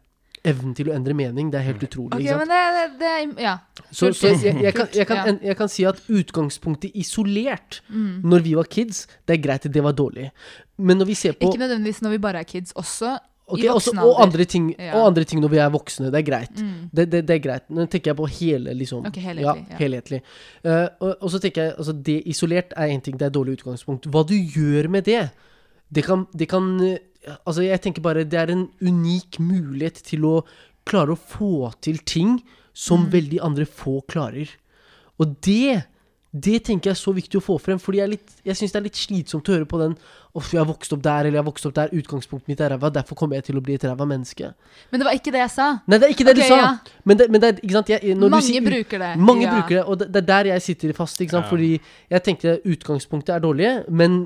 evnen til å endre mening. Det er helt utrolig. Ok, ikke sant? men det, det, det Ja. Så, så jeg, jeg, kan, jeg, kan, jeg kan si at utgangspunktet isolert, Mm. når vi var kids, det er greit, det var dårlig. Men når vi ser på Ikke nødvendigvis når vi bare er kids, også Ok, i også, og, andre ting, Ja. og andre ting når vi er voksne. Det er greit. Mm. Det, det, det er greit. Nå tenker jeg på hele, liksom. Okay, helhetlig, Ja, ja. helhetlig. Eh, og, og så tenker jeg, altså det isolert er én ting, det er et dårlig utgangspunkt. Hva du gjør med det, det kan, det kan eh, Altså, jeg tenker bare det er en unik mulighet til å klare å få til ting som Mm. veldig andre få klarer. Og det det tenker jeg er så viktig å få frem, fordi jeg, litt- jeg syns det er litt slitsomt å høre på den Uff, jeg har vokst opp der, eller jeg har vokst opp der, utgangspunktet mitt er ræva, derfor kommer jeg til å bli et ræva menneske. Men det var ikke det jeg sa. Nei, det er ikke det okay, du sa! ja. Men, det, men det er, ikke sant jeg, når du Mange sier, bruker det. Mange ja. bruker det, og det, det er der jeg sitter fast. Ikke sant? Ja. Fordi jeg tenkte utgangspunktet er dårlig, men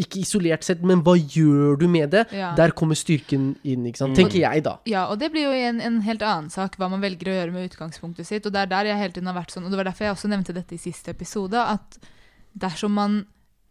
ikke isolert sett. Men hva gjør du med det? Ja. Der kommer styrken inn, ikke sant? Mm. tenker jeg, da. Ja, og det blir jo en, en helt annen sak, hva man velger å gjøre med utgangspunktet sitt. Og det er der jeg hele tiden har vært sånn, og det var derfor jeg også nevnte dette i siste episode, at dersom man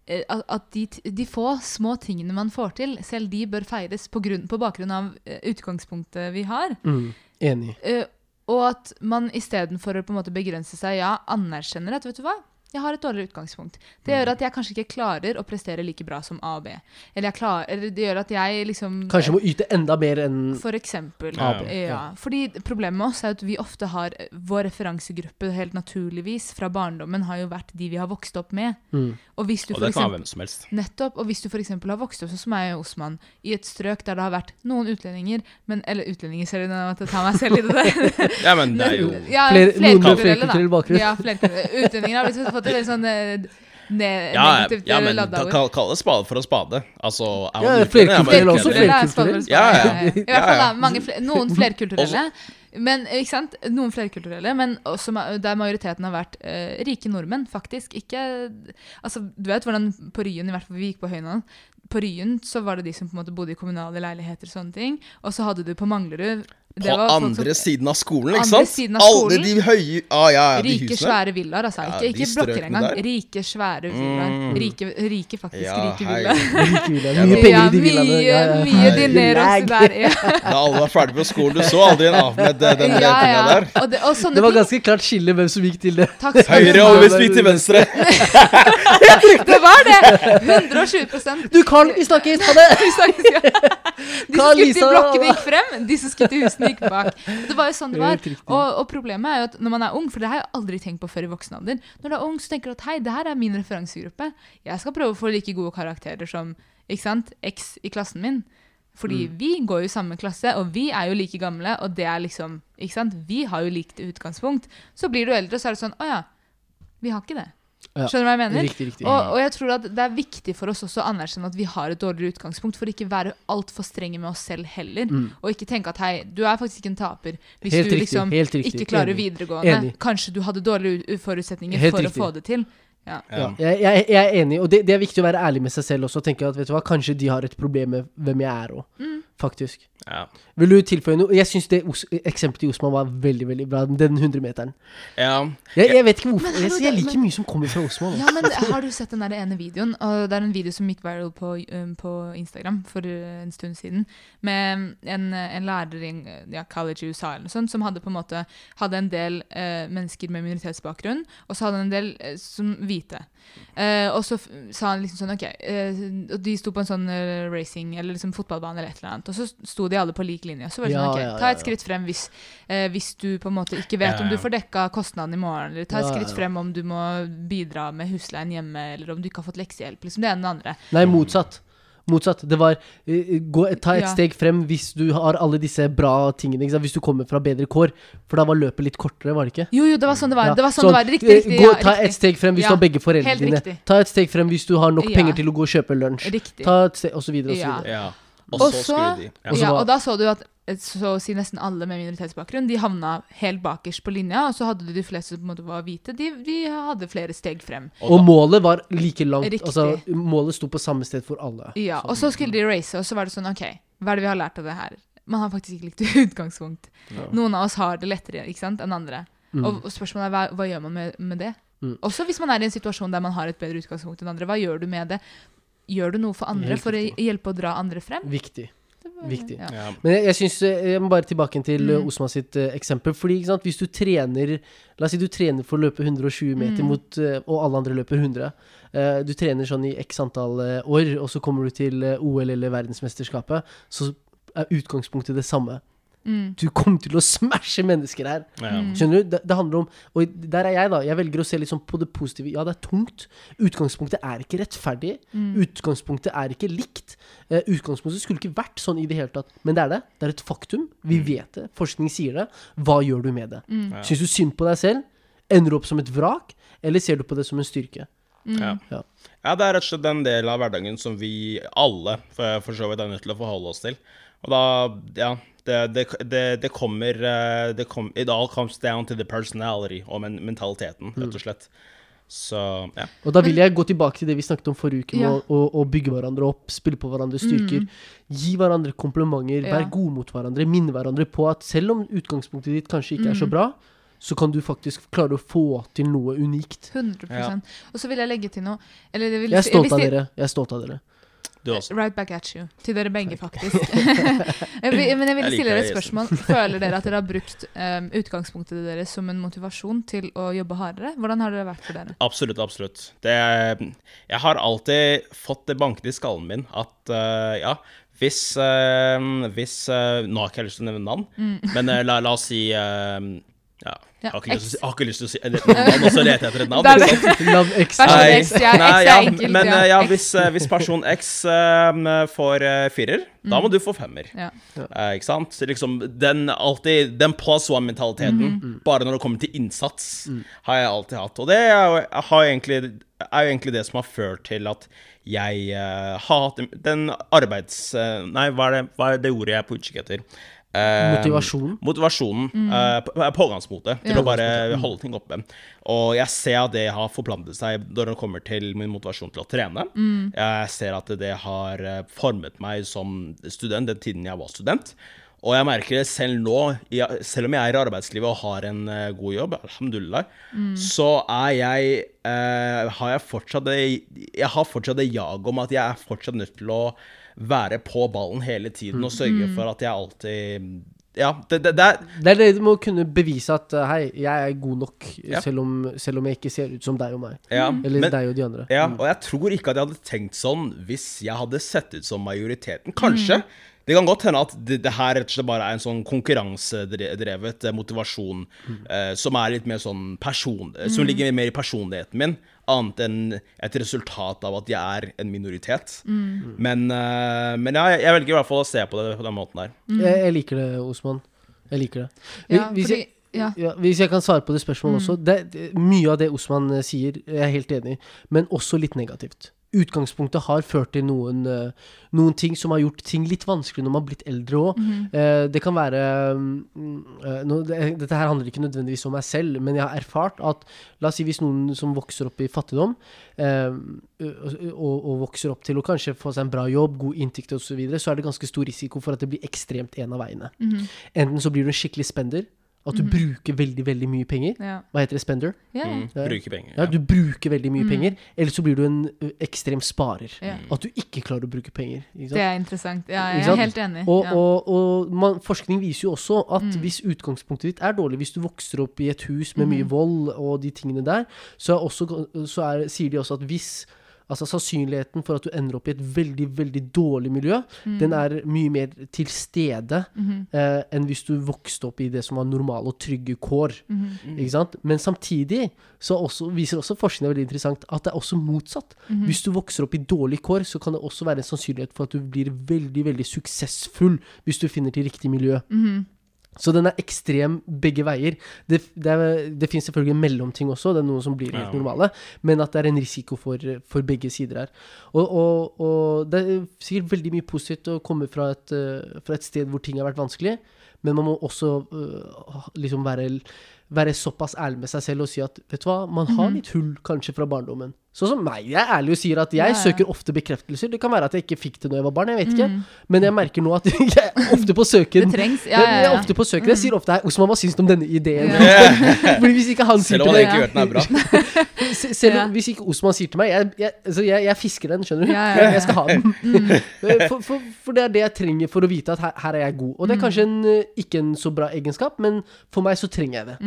eh, at de, de få små tingene man får til, selv de bør feires på, grunn, på bakgrunn av eh, utgangspunktet vi har. Mm. Enig. Uh, og at man istedenfor å på en måte begrense seg, ja, anerkjenner at vet du hva, jeg har et dårligere utgangspunkt. Det gjør at jeg kanskje ikke klarer å prestere like bra som A og B. Eller, jeg klar, eller det gjør at jeg liksom Kanskje må yte enda mer enn For eksempel. Ja. Ja. Fordi problemet med oss er at vi ofte har Vår referansegruppe helt naturligvis fra barndommen har jo vært de vi har vokst opp med. mm. Og hvis du Og det kan eksempel, være hvem som helst. nettopp, og hvis du f.eks. har vokst opp sånn som meg og Osman, i et strøk der det har vært noen utlendinger men, Eller utlendinger, ser du nå at jeg tar meg selv i det der. *laughs* Ja, men det er jo ja, Flere- noen med flerkulturell bakgrunn. Ja, flere Utlendinger har liksom fått et sånn eh, Ja, ja eh, men ladda ord. kall, kall det spade for å spade. Altså, er Ja, man utlending, er flerkulturell også. Flerkulturelle er. Ja, ja. I hvert fall mange noen flerkulturelle. Men, ikke sant? Noen flerkulturelle, men også der majoriteten har vært uh, rike nordmenn, faktisk. Ikke Altså, du vet hvordan på Ryen, i hvert fall vi gikk på Høynan På Ryen så var det de som på en måte bodde i kommunale leiligheter og sånne ting. Og så hadde du på Manglerud På var andre som- siden av skolen, ikke sant? siden av Alle de høye ah, ja, ja, de Rike, husene. svære villaer, altså. Ikke, ja, ikke blokker engang. der. Rike, svære villaer. Mm. Rike, rike, faktisk. Ja, *laughs* rike villaer. Ja, Mye da- penger i de villaene. mye, dinero der. Ja. *laughs* Da alle var ferdige på skolen, du så aldri en Ahmed den, ja, ja. der. Og, det, og sånne Det var ganske klart skille hvem som gikk til det. Takk skal Høyre og hvis vi gikk til venstre. *laughs* Det var det! 120 Du, Carl, vi snakkes! Ha det! De som skulle til blokkene gikk frem, de som skulle til husene gikk bak. Det var jo sånn det var. Og, og problemet er jo at når man er ung, for det har jeg aldri tenkt på før i voksen alder Når du er ung, så tenker du at hei, det her er min referansegruppe. Jeg skal prøve å få like gode karakterer som ikke sant, X i klassen min. Fordi Mm. vi går jo i samme klasse, og vi er jo like gamle, og det er liksom ikke sant? Vi har jo likt utgangspunkt. Så blir du eldre, så er det sånn Å ja, vi har ikke det. Skjønner du hva jeg mener? Riktig, riktig. Og, og jeg tror at det er viktig for oss også å anerkjenne at vi har et dårligere utgangspunkt, for ikke være altfor strenge med oss selv heller. Mm. Og ikke tenke at hei, du er faktisk ikke en taper hvis Helt du riktig, liksom helt ikke klarer Enig. videregående. Enig. Kanskje du hadde dårlige forutsetninger Helt for riktig. å få det til. Ja. Ja, Ja. jeg, jeg, jeg er enig, og det, det er viktig å være ærlig med seg selv også. Og tenke at vet du hva, kanskje de har et problem med hvem jeg er òg, Mm. Faktisk. Ja. Vil du tilføye noe? Jeg syns det eksempelet til Osman var veldig veldig bra. Den 100-meteren. ja. Jeg, jeg vet ikke hvorfor. Jeg, jeg liker men- mye som kommer fra Osman. Ja, men Har du sett den der ene videoen? Og det er en video som gikk viral på, um, på Instagram for uh, en stund siden. Med en, en lærer i ja, college i USA eller noe sånt, som hadde på en måte hadde en del uh, mennesker med minoritetsbakgrunn, og så hadde han en del uh, som hvite. Uh, og så f sa han liksom sånn OK eh, og De sto på en sånn eh, racing eller liksom fotballbane eller et eller annet, og så sto de alle på lik linje. Så var det Ja, sånn OK, ja, ta et skritt frem hvis, eh, hvis du på en måte ikke vet Ja, om du får dekka kostnaden i morgen, eller ta et Ja, ja, skritt ja. frem om du må bidra med husleien hjemme, eller om du ikke har fått leksehjelp. Liksom det ene og det andre. Nei, motsatt. Motsatt. Det var eh, gå, Ta et Ja. steg frem hvis du har alle disse bra tingene. Ikke sant? Hvis du kommer fra bedre kår. For da var løpet litt kortere, var det ikke? Jo, jo, det var sånn det var. Ja, Det var sånn det var. Riktig, eh, riktig. Gå, ja, ta riktig. et steg frem hvis Ja, du har begge foreldrene helt dine. riktig. Ta et steg frem hvis du har nok Ja. penger til å gå og kjøpe lunsj. Riktig. Ta et steg, og så videre, og så Ja. videre. ja. Og så så- skulle de ja. Ja, og da så du at så å si nesten alle med minoritetsbakgrunn De havna helt bakerst på linja, og så hadde du de fleste som på en måte var hvite. De, de hadde flere steg frem. Og Og målet var like langt. Riktig. Altså, målet sto på samme sted for alle. Ja, Og så skulle de race, og så var det sånn OK, hva er det vi har lært av det her? Man har faktisk ikke likt *laughs* utgangspunkt. Ja. Noen av oss har det lettere ikke sant, enn andre. Mm. Og, og spørsmålet er hva, hva gjør man med, med det? Mm. Også hvis man er i en situasjon der man har et bedre utgangspunkt enn andre. Hva gjør du med det? Gjør du noe for andre for å hjelpe å dra andre frem? Viktig. Var- Viktig. Ja. Men jeg, jeg synes, eh, jeg må bare tilbake til Mm. mm. Osman sitt uh, eksempel. Fordi ikke sant, hvis du trener La oss si du trener for å løpe 120 meter, Mm. mot, uh, og alle andre løper 100. Uh, du trener sånn i x antall eh, år, og så kommer du til eh, OL eller verdensmesterskapet, så er utgangspunktet det samme. Mm. Du kommer til å smashe mennesker her. Mm. Skjønner du? Det, det handler om Og der er jeg, da. Jeg velger å se sånn på det positive. Ja, det er tungt. Utgangspunktet er ikke rettferdig. Mm. Utgangspunktet er ikke likt. Uh, utgangspunktet skulle ikke vært sånn i det hele tatt. Men det er det. Det er et faktum. Vi vet det. Forskning sier det. Hva gjør du med det? Mm. Ja. Syns du synd på deg selv? Ender du opp som et vrak? Eller ser du på det som en styrke? Mm. Ja. Ja. ja, det er rett og slett den delen av hverdagen som vi alle for, for så vidt er nødt til å forholde oss til. Og da, ja Det, det, det, kommer eh, det kom, It all comes down to the personality og men, mentaliteten, rett og slett. Så ja. Og da vil jeg gå tilbake til det vi snakket om forrige uke, med Ja. å, å, bygge hverandre opp, spille på hverandres styrker. Gi hverandre komplimenter, Ja. vær gode mot hverandre, minne hverandre på at selv om utgangspunktet ditt kanskje ikke er så bra, så kan du faktisk klare å få til noe unikt. 100 Ja. Og så vil jeg legge til noe eller det vil Jeg er stolt av dere. Jeg er stolt av dere. Du også. Right back at you. Til dere begge, faktisk. *laughs* men jeg vil stille dere et spørsmål. Føler dere at dere har brukt um, utgangspunktet deres som en motivasjon til å jobbe hardere? Hvordan har det vært for dere? Absolutt, absolutt. Det, jeg har alltid fått det banket i skallen min at uh, ja, hvis, uh, hvis uh, Nå har jeg ikke lyst til å nevne navn, men eh, la, la oss si eh, ja, jeg har ikke lyst til å si, jeg har ikke lyst til å si et navn, og så leter jeg etter et navn. Det er ikke sant? Love X. Person Nei, nei, ja, Men ja. eh, hvis, eh, hvis person X eh, får eh, firer, da må du få femmer. Ja. Ikke sant? Så liksom, den alltid Den plus one-mentaliteten, bare når det kommer til innsats, har jeg alltid hatt. Og det er har egentlig, er jo egentlig det som har ført til at jeg uh, har hatt den arbeids... Uh, nei, hva er, det, hva er det ordet jeg er på utkikk etter? Eh, Motivasjon. Motivasjonen. eh, pågangsmotet til Ja. å bare holde ting oppe. Og jeg ser at det har forplantet seg når det kommer til min motivasjon til å trene. Jeg ser at det har eh, formet meg som student den tiden jeg var student. Og jeg merker det selv nå, selv om jeg er i arbeidslivet og har en eh, god jobb, alhamdulillah, så er jeg eh, Har jeg fortsatt det Jeg har fortsatt det jaget om at jeg er fortsatt nødt til å være på ballen hele tiden og sørge for at jeg alltid Ja, det, det, det er Det er det du må kunne bevise at uh, hei, jeg er god nok, Ja. selv, om, selv om jeg ikke ser ut som deg og meg. ja, Eller men- deg og de andre. Ja, og jeg tror ikke at jeg hadde tenkt sånn hvis jeg hadde sett ut som majoriteten. Kanskje. Det kan godt hende at det, det her rett og slett bare er en sånn konkurransedrevet motivasjon motivasjon eh, som er litt mer sånn person... eh, Som ligger mer i personligheten min, annet enn et resultat av at jeg er en minoritet. Men, uh, men ja, jeg, jeg velger i hvert fall å se på det på den måten der. Jeg, jeg liker det, Osman. Jeg liker det. Ja, Hvis fordi, jeg- ja. Ja, hvis jeg kan svare på det spørsmålet også. Det, det, mye av det Osman sier, jeg er helt enig i, men også litt negativt. Utgangspunktet har ført til noen, eh, noen ting som har gjort ting litt vanskelig når man har blitt eldre òg. det kan være mm, eh, nå, det, Dette her handler ikke nødvendigvis om meg selv, men jeg har erfart at La oss si hvis noen som vokser opp i fattigdom, eh, og, og vokser opp til å kanskje få seg en bra jobb, god inntekt osv., så, videre, så er det ganske stor risiko for at det blir ekstremt en av veiene. Enten så blir du en skikkelig spender, at du bruker veldig, veldig mye penger. Ja. Hva heter det? Spender? Ja. Mm, bruker penger. Ja, du bruker veldig mye penger, eller så blir du en ekstrem sparer. Yeah. At du ikke klarer å bruke penger. Ikke Det er interessant. Ja, jeg er helt enig. Og, ja. Mm. og, og man, forskning viser jo også at hvis utgangspunktet ditt er dårlig, hvis du vokser opp i et hus med Mm. mye vold og de tingene der, så, er også, så er, sier de også at hvis Altså Sannsynligheten for at du ender opp i et veldig veldig dårlig miljø, Mm. den er mye mer til stede Mhm. eh, enn hvis du vokste opp i det som var normale og trygge kår. Mhm. Ikke sant? Men samtidig så også, viser også forskningen veldig interessant at det er også motsatt. Mhm. Hvis du vokser opp i dårlige kår, så kan det også være en sannsynlighet for at du blir veldig veldig suksessfull hvis du finner til riktig miljø. Mhm. Så den er ekstrem begge veier. Det, det, er, det finnes selvfølgelig mellomting også, det er noen som blir helt normale, men at det er en risiko for, for begge sider her. Og, og, og det er sikkert veldig mye positivt å komme fra et, eh, fra et sted hvor ting har vært vanskelig, men man må også øh, liksom være, være såpass ærlig med seg selv og si at vet du hva, man har litt hull kanskje fra barndommen. Sånn som meg. Jeg er ærlig og sier at jeg Ja, ja. søker ofte bekreftelser. Det kan være at jeg ikke fikk det når jeg var barn, jeg vet ikke. Men jeg merker nå at *laughs* jeg er ofte på søken. Det trengs. Ja, Jeg ja, er ofte på søken. Jeg sier ofte her Osman, hva syns du om denne ideen? Ja. *laughs* Fordi hvis ikke han sier til meg Selv om han ikke egentlig den er bra. *laughs* Selv om hvis ikke Osman sier til meg Jeg, jeg, altså jeg, jeg fisker den, skjønner du. Ja, ja, ja. Jeg skal ha den. For, for, for det er det jeg trenger for å vite at her, her er jeg god. Og det er kanskje en, eh, ikke en så bra egenskap, men for meg så trenger jeg det.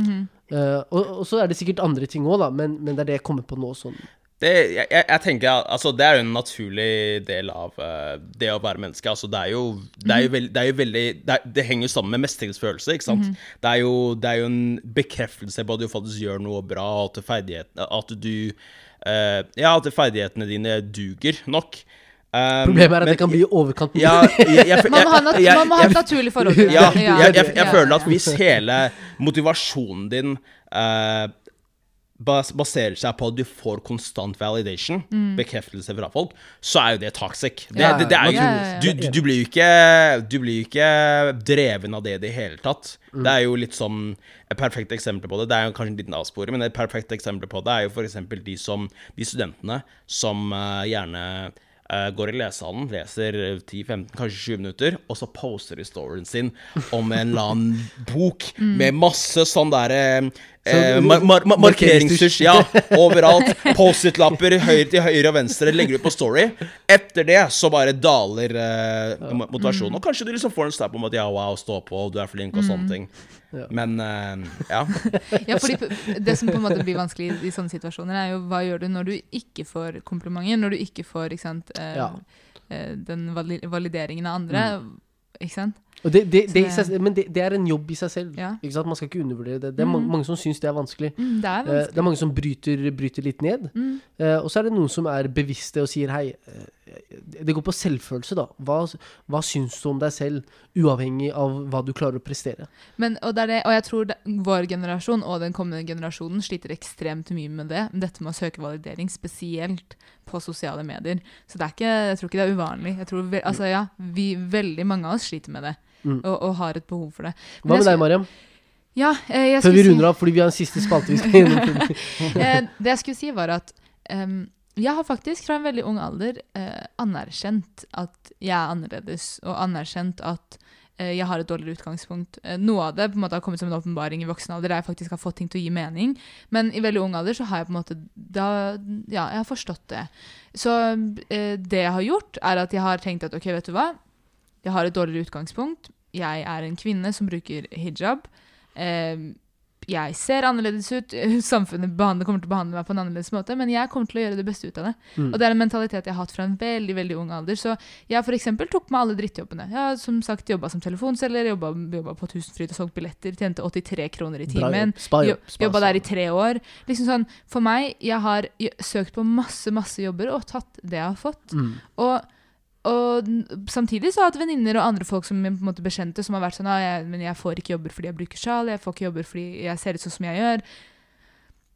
Eh, og, og så er det sikkert andre ting òg, men, men det er det jeg kommer på nå. Sånn. Det, jeg, jeg, tenker, altså, det er jo en naturlig del av uh, det å være menneske. Altså, det er jo, det er jo, veld, det er jo veldig det, er, det henger jo sammen med mestringsfølelse, ikke sant? det, er jo, det er jo en bekreftelse på at du faktisk gjør noe bra, og at, at du uh, Ja, at ferdighetene dine duger nok. Um, Problemet er at men- det kan bli i overkant. ja, jeg, jeg, Man må ha, et naturlig forhold til det. ja, jeg, jeg, jeg føler at hvis hele motivasjonen din uh, baserer seg på at du får konstant validation, bekreftelse fra folk, så er jo det toxic. Det, det, det er jo. Du, du, du blir jo ikke Du blir jo ikke dreven av det i det hele tatt. Det er jo litt sånn Et perfekt eksempel på det Det er jo kanskje en liten avsporing, men et perfekt eksempel på det er jo f.eks. de som De studentene som uh, gjerne går i lesehallen, leser 10-15, kanskje 20 minutter, og så poster de storyen sin om en eller annen bok med masse sånn derre eh, mar mar mar markeringstusj ja, overalt. Post-it-lapper høyre til høyre og venstre, legger ut på Story. Etter det så bare daler eh, motivasjonen. Og kanskje du liksom får en snap om at ja, wow, stå på, du er flink og sånne ting. Men eh, ja. *laughs* Ja, fordi Det som på en måte blir vanskelig i, sånne situasjoner, er jo hva gjør du når du ikke får komplimenter? Når du ikke får ikke sant, eh, Ja. eh, den valideringen av andre? Ikke sant? Det, det, det, seg, men det, er en jobb i seg selv. Ja. Man skal ikke undervurdere det. Det er mange, mange som syns det er vanskelig. Mm, det er Uh, Det er mange som bryter, bryter litt ned. Mm. Uh, og så er det noen som er bevisste og sier hei, eh, det går på selvfølelse, da. Hva, hva syns du om deg selv, uavhengig av hva du klarer å prestere? Men, og, og jeg tror vår generasjon og den kommende generasjonen sliter ekstremt mye med det. Dette med å søke validering, spesielt på sosiale medier. Så det er ikke, jeg tror ikke det er uvanlig. Tror, altså, ja, vi, veldig mange av oss sliter med det. Mm. Og, og har et behov for det. Men Hva med med deg, Mariam? Ja, eh, jeg Før skulle vi runder av, fordi vi har en siste spalte vi skal gjennom. *laughs* Eh, det jeg skulle si, var at um, jeg har faktisk fra en veldig ung alder eh, anerkjent at jeg er annerledes, og anerkjent at eh, jeg har et dårligere utgangspunkt. Eh, noe av det på en måte har kommet som en åpenbaring i voksen alder, der jeg faktisk har fått ting til å gi mening. Men i veldig ung alder så har jeg på en måte da, Ja, jeg har forstått det. Så eh, det jeg har gjort, er at jeg har tenkt at ok, vet du hva, jeg har et dårligere utgangspunkt. Jeg er en kvinne som bruker hijab. Eh, jeg ser annerledes ut. *laughs* Samfunnet kommer til å behandle meg på en annerledes måte, men jeg kommer til å gjøre det beste ut av det. Mm. Og det er en mentalitet jeg har hatt fra en veldig veldig ung alder. Så jeg eksempel tok med alle drittjobbene. Jeg har som sagt jobba som telefonselger, jobba, på Tusenfryd og solgt billetter, tjente 83 kroner i timen. Jobba der i tre år. Liksom sånn, For meg, jeg har søkt på masse masse jobber og tatt det jeg har fått. Mm. Og, og samtidig så har jeg hatt venninner og andre folk som på en måte bekjente, som har vært sånn ah, jeg, men jeg får ikke jobber fordi jeg bruker sjal, jeg får ikke jobber fordi jeg ser ut sånn som jeg gjør.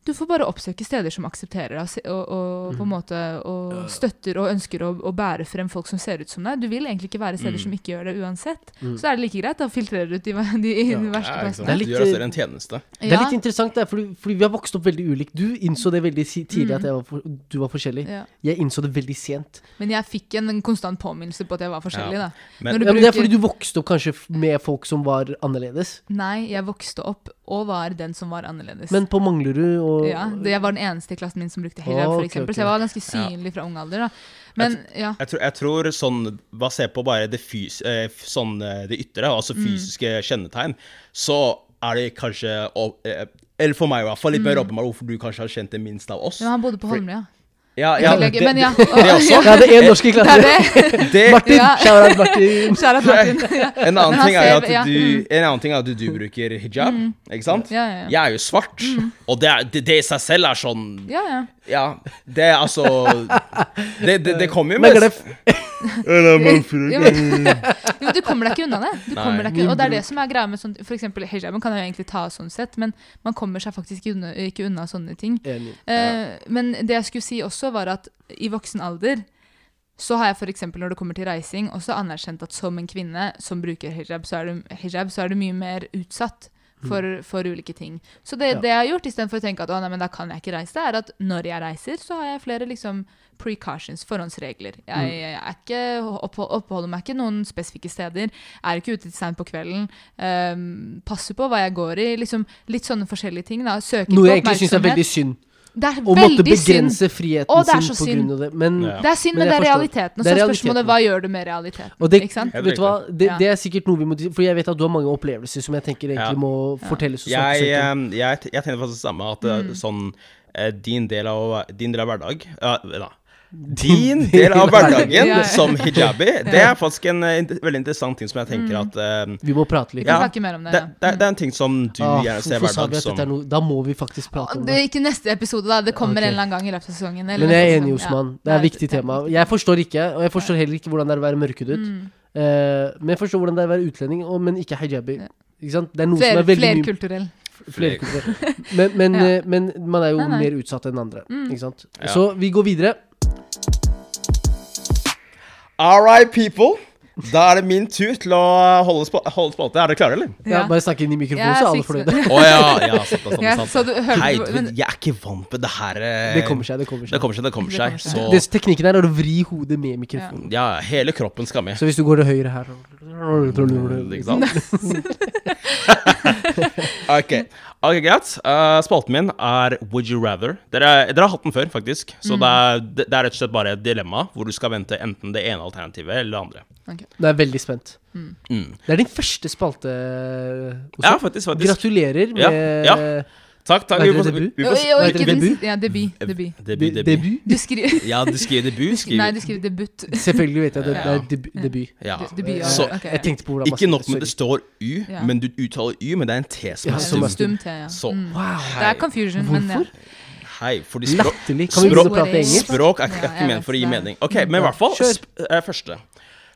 Du får bare oppsøke steder som aksepterer deg, og og, mm. på en måte og støtter og ønsker å, å bære frem folk som ser ut som deg. Du vil egentlig ikke være steder Mm. som ikke gjør det uansett. Mm. Så er det like greit å filtrere ut de, de, Ja. de verste Ja, plassene. Det litt- Du gjør deg selv en tjeneste. Det er litt interessant, det, fordi, fordi vi har vokst opp veldig ulikt. Du innså det veldig tidlig at jeg var for, du var forskjellig. Ja. Jeg innså det veldig sent. Men jeg fikk en, en konstant påminnelse på at jeg var forskjellig. Ja. da. Men- Når du Ja, men det er fordi du vokste opp kanskje med folk som var annerledes. Nei, jeg vokste opp og var den som var annerledes. Men på Manglerud og ja, det, Jeg var den eneste i klassen min som brukte hijab, for okay. eksempel, så jeg var ganske synlig fra ung alder. da. Men ja. Jeg tror, jeg tror sånn, basert på bare det, fys eh, sånn, eh, det ytre, altså Mm. fysiske kjennetegn, så er det kanskje eh, Eller for meg i hvert fall litt mer åpenbart hvorfor du kanskje har kjent det minst av oss. Men han bodde på Holmlia. Ja, Ja, tillegg, det, men ja. Og, det også. Ja, det er én norsk i Det er det! Det, Martin! Ja. Shout-out Martin. Kjære Martin. Ja. *laughs* en, annen er ser- at ja, du, mm. en annen ting er at du bruker hijab, ikke sant? Ja, ja, ja. Jeg er jo svart, og det, er, det, det i seg selv er sånn ja, det er altså Det, det, det kommer jo Men med *laughs* Jo, men, *laughs* jo, du kommer deg ikke unna det. Du deg ikke, og det er det som er greia med sånn For eksempel hijaben kan jeg jo egentlig ta sånn sett, men man kommer seg faktisk ikke unna, ikke unna sånne ting. Enig. Eh, men det jeg skulle si også, var at i voksen alder så har jeg eksempel når det kommer til reising, også anerkjent at som en kvinne som bruker hijab, så er du, hijab, så er du mye mer utsatt for, for ulike ting. Så det, Ja. det jeg har gjort, istedenfor å tenke at å, nei, men da kan jeg ikke reise, er at når jeg reiser, så har jeg flere liksom precautions, forhåndsregler. Jeg, jeg er ikke, opphold, oppholder meg ikke noen spesifikke steder, er ikke ute til seint på kvelden, Um, passer på hva jeg går i, liksom litt sånne forskjellige ting. da, Søker Noe på jeg egentlig syns er veldig synd. Det er og måtte begrense synd. friheten Å, sin på synd. grunn av det. Men Ja. Det er synd, Men men, det er realiteten. Og så er spørsmålet hva gjør du med realiteten? Og det- ikke sant? Vet du hva, det, det er sikkert noe vi må For jeg vet at du har mange opplevelser som jeg tenker egentlig må Ja. fortelles. og Jeg, snakkes om. eh, jeg, jeg tenker faktisk det samme, at eh, Mm. sånn eh, din del av, din del av hverdag ja, da. Din *laughs* del av hverdagen Ja, ja. som hijabi, *laughs* det er faktisk en eh, veldig interessant ting som jeg tenker Mm. at uh, Vi må prate litt. Ja, mer om det. det, ja. det, det er en ting som du Ah, gjerne ser hver at som er Da må vi faktisk prate om det ikke neste episode, da. Det kommer okay. en eller annen gang i løpet av sesongen. eller Men jeg er enig. Osman. Ja. Det er et viktig tema. Jeg forstår ikke, og jeg forstår heller ikke hvordan det er å være mørkhudet. Mm. Eh, men jeg forstår hvordan det er å være utlending, og, men ikke hijabi. Ikke sant? Det er noe Fler, som er veldig mye flerkulturell. flerkulturelt. Men, men, *laughs* Ja. men man er jo Nei, nei. mer utsatt enn andre. Mm. Ikke sant? Ja. Så vi går videre. All right, people. Da er det min tur til å holde spa- holde spalte. Er dere klare, eller? Ja, Ja. bare snakke inn i mikrofonen, Ja, så er alle fornøyde. oh, ja. ja sant, det, sant, Ja, sant. så Hei, du- jeg er ikke vant med det her. eh, Det kommer seg, det kommer Det seg. kommer seg, det kommer Det seg. kommer seg. Så Det, teknikken her er å vri hodet med mikrofonen. ja, hele kroppen skal med. Så hvis du går til høyre her Ikke sant? *laughs* ok, okay greit. Uh, spalten min er Would you rather. Dere, dere har hatt den før, faktisk. Så det, er, det, er rett og slett bare et dilemma hvor du skal vente enten det ene alternativet eller det andre. Det er jeg veldig spent. Mm. Det er din første spalte, Også. Ja, faktisk. faktisk. Gratulerer Ja, med ja. Takk, takk. Hva Vi heter får, det, vi, debut? vi Jo, ikke debut? Ja, debut. debut. debut, debut. debut. Du skriver Ja, du skriver debut. Skriver. Nei, du skriver debut. *laughs* Selvfølgelig vet jeg det. Det er debut. debut. ja. Debut, ja. Så. Jeg tenkte på hvordan Ikke nok med det står U, men du uttaler Y, men det er en T som er stum. Stum T, ja. Så, Mm. Wow. Det er confusion, men ja. Hvorfor? Hei, fordi språk. Språk- språk er ikke, ikke ment for å gi mening. Ok, men i hvert fall sp eh, første.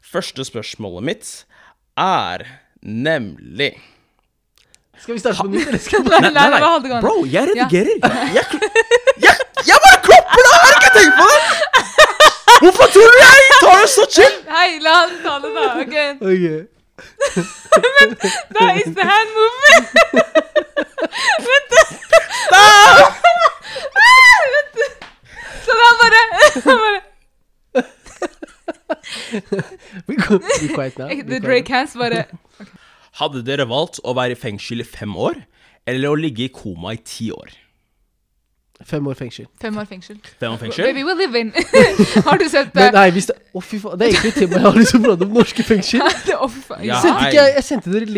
Første spørsmålet mitt er nemlig Skal vi starte på nytt, eller skal vi *laughs* Nei, nei, nei? Bro, jeg redigerer. *laughs* Jeg, jeg, jeg bare klapper det! Har du ikke tenkt på det? Hvorfor tror du jeg tar det så chill? Hei, la han ta det, da. Ok. Ok. *laughs* Da is the hand movement. Vent, da. Så da bare, bare be quiet now. The. Drake hands bare Hadde dere valgt å være i fengsel i fem år, eller å ligge i koma i ti år? Fem år fengsel. Fem år fengsel. Fem år fengsel? Baby, we live in. *laughs* Har du sett det? Men nei, hvis det Å, fy faen. Det er egentlig et tema jeg har lyst til å prate om. Norske fengsel. *laughs* Faen. Ja. Sendte ikke jeg, jeg sendte dere det?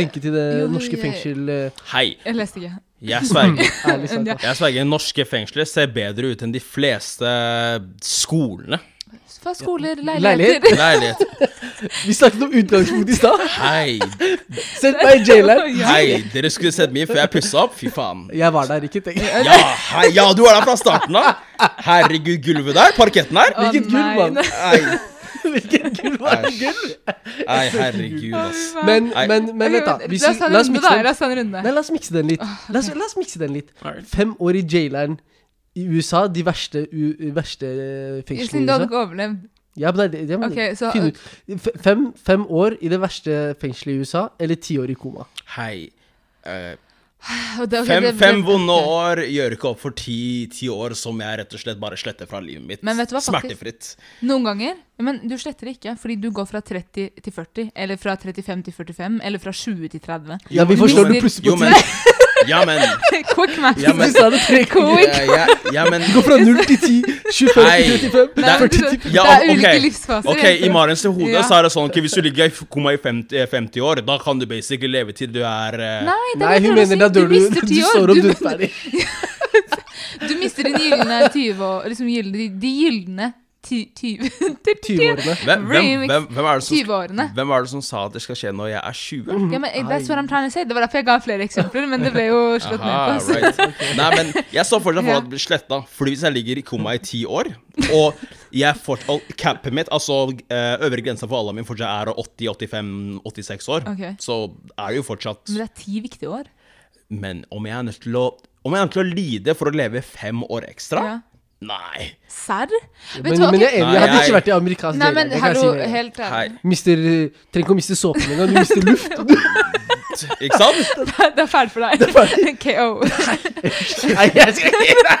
linke til det Jo, norske jeg- fengsel eh, Hei, Jeg leste ikke. jeg sverger. *laughs* Jeg sverger, norske fengsler ser bedre ut enn de fleste skolene. Fra skoler, Leilighet. leiligheter. Leilighet. Vi snakket om utgangspunkt i stad. Hei, Send meg i jaileren. Hei, dere skulle sett meg før jeg pussa opp. Fy faen. Jeg var der, ikke tenk. Ja, hei, ja, du var der fra starten av. Herregud, gulvet der, parketten her. Å, Hvilket gulv, mann. Hvilket gull var det Gulv? nei, herregud, ass. Men, men, men vent, da. Vi, la oss mikse den litt. La oss, la oss mikse den litt. Fem år i jaileren i USA, de verste, u, verste fengslene Siden i du hadde ikke overlevd. Ja, men det, det, okay, så- finn ut. Fem, fem år i det verste fengselet i USA, eller ti år i koma. Hei. Uh, *sighs* Og det- ok, fem, det- fem vonde år gjør ikke opp for ti, ti år som jeg rett og slett bare sletter fra livet mitt. Men vet du hva, faktisk- Smertefritt. Noen ganger. Men du sletter ikke, fordi du går fra 30 til 40, eller fra 35 til 45, eller fra 20 til 30. Ja, vi forstår du plutselig på men *laughs* Ja, men *laughs* Quick match. Ja, men Du sa det tre ganger. Ja, ja, ja, men Gå fra 0 til 10, 25 Nei. til 35, Det er- 40 til Ja, det er ok. ulike livsfaser. Ok, I Marens hode Ja. så er det sånn ok, hvis du ligger i koma i 50, eh, 50 år, da kan du basically leve til du er uh... Nei, det Nei, hun mener da dør du. Du, Du står opp, du Du- er ferdig. *laughs* Du mister din gylne 20 år Liksom gyldne, de, gyldne 20-årene. *laughs* hvem, er det som, 20-årene. hvem det som sa at det skal skje når jeg er 20? Ja, men that's what I'm trying to say. Det var derfor jeg ga flere eksempler, men det ble jo slått ned på. Right. Okay. Nei, men jeg så fortsatt for at det blir sletta. Fordi hvis jeg ligger i koma i ti år, og jeg fort, og capet mitt, altså eh, øvre grensa for alderen min fortsatt er 80-85-86 år, okay. så er det jo fortsatt Men det er ti viktige år. Men om jeg er nødt til å Om jeg er nødt til å lide for å leve fem år ekstra, Ja. Nei. Serr? Men, men jeg er enig, jeg hadde ikke vært i amerikansk Nei, men det hallo, si helt. Mister, trenger ikke å miste såpen engang, du mister luft. *laughs* Ikke sant? *laughs* Det er ferdig for deg. *laughs* KO. Nei, jeg skal ikke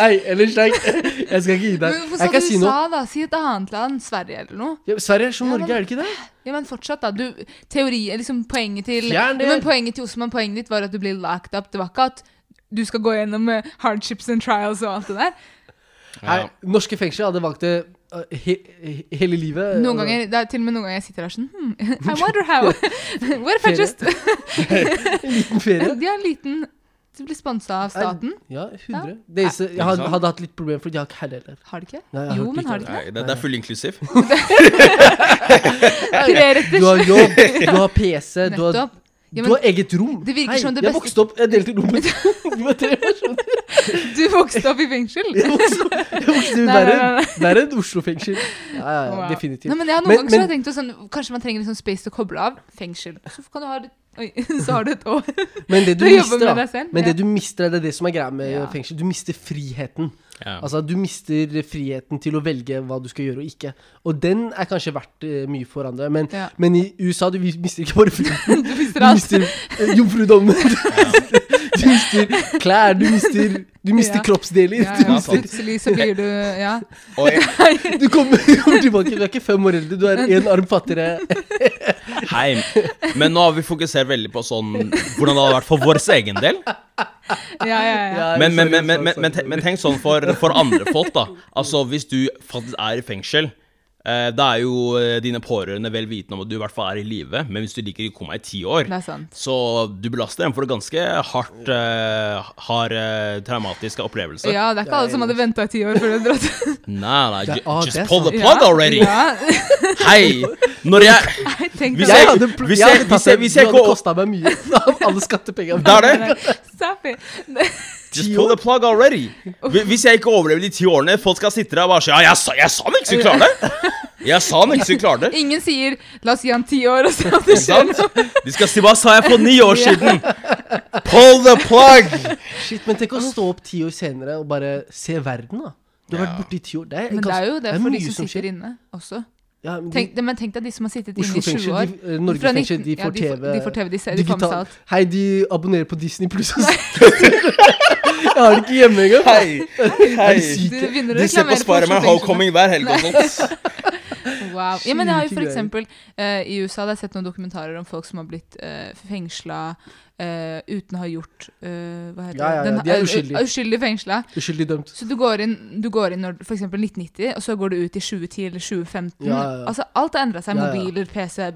Nei, ellers nei. Jeg skal ikke gi deg. Hvorfor sa du si. USA, da? Si et annet land. Sverige eller noe. Ja, Sverige er som Ja, Norge, men- er det ikke det? Ja, men fortsatt, da. Du, teori, liksom poenget til Fjern det. Ja, men Poenget til Osman, poenget ditt var at du blir locked up. Det var ikke at du skal gå gjennom eh, hardships and trials og alt det der. Nei, norske fengsler hadde valgt det uh, he, he, hele livet. Noen ganger, det er til og med noen ganger jeg sitter der sånn hmm, I wonder how. *laughs* *laughs* What if I just *laughs* En liten ferie. De har en liten Du blir sponsa av staten. Ja, 100. Det eneste, jeg hadde, hadde hatt litt problemer, for de har ikke heller. Har de ikke? Nei, Jo, men har de ikke det. Nei, det, er full inklusiv. Tre Du har jobb, du har PC, du har, Nettopp. men, du har eget rom. det virker Hei, som det Jeg vokste opp, jeg delte rom med tre personer. *laughs* du vokste opp i fengsel? Jeg vokste jeg vokste opp verre verre enn Oslo fengsel. Ja, ja, ja, Wow. definitivt. Nei, men jeg har noen Men- ganger så har jeg tenkt sånn, Kanskje man trenger litt sånn space til å koble av. Fengsel. Så kan du ha det Oi, *laughs* så har du et år. Men det du Du mister, da Men ja. det du mister, det er det som er greia med Ja. fengsel. Du mister friheten. Ja. Altså, du mister friheten til å velge hva du skal gjøre og ikke. Og den er kanskje verdt uh, mye for andre. Men, Ja. men i USA, du mister ikke bare friheten. *laughs* Du mister Du mister uh, jomfrudommen. *laughs* du mister klær, du mister, du mister Ja. kroppsdeler. Ja, Du, ja, mister, plutselig så blir du Ja. *laughs* Du, kommer, kommer tilbake, du er ikke fem år eldre, du er én arm fattigere. *laughs* hei. Men nå har vi fokusert veldig på sånn hvordan det hadde vært for vår egen del. Ja, ja, ja. Men, men, men, men, men, men, men tenk sånn for, for andre folk, da. Altså, hvis du faktisk er i fengsel, da er jo eh, dine pårørende vel vitende om at du i hvert fall er i live. Men hvis du ligger i koma i ti år, Det er sant. så du belaster dem for en ganske hardt, uh, hard, uh, traumatisk opplevelse. Ja, det er ikke alle som hadde venta i ti år før de dro *laughs* Nei, nei, Det ah, just pull the plug plug already! Ja. *laughs* Hei! Når jeg *laughs* Jeg Hvis Jeg jeg- hadde, jeg, hvis jeg jeg- hvis jeg- det. hvis Du jeg kosta meg mye av alle skattepengene. Det er det! Stop it. Just pull the plug already! *laughs* Hvis jeg ikke overlever de ti årene, folk skal sitte der og bare si Ja, jeg sa, jeg sa han ikke skulle klare det! *laughs* Jeg sa han ikke skulle klare det. Ingen sier 'la oss gi han ti år', og så det skjer noe. De skal si 'hva sa jeg for ni år siden'? Pull the plug! Shit, men tenk å stå opp ti år senere og bare se verden, da. Du har Ja. vært borte i ti år. Det er, Men det er jo det for de som, som sitter inne også. Ja, men de- Tenk, men tenk deg de som har sittet inne i 20 fengsel, år. de, eh, Norge Fra fengsel, 19 de ja, får de får- TV. de får TV, de ser- de får med seg alt. Hei, de abonnerer på Disney pluss. *laughs* Jeg har det ikke hjemme engang. Hei! Er de? Du begynner De ser på for Spiderman. Homecoming hver helg og sånt. *laughs* Wow. Ja, men jeg har jo for eksempel uh, I USA har jeg sett noen dokumentarer om folk som har blitt uh, fengsla uh, uten å ha gjort uh, Hva heter Ja, ja, ja, de er eh, uskyldige. eh, uskyldig fengsla. Uskyldig dømt. Så du går inn, du går inn når f.eks. 1990, og så går du ut i 2010 eller 2015. Ja, ja. Altså, alt har endra seg. Mobiler, PC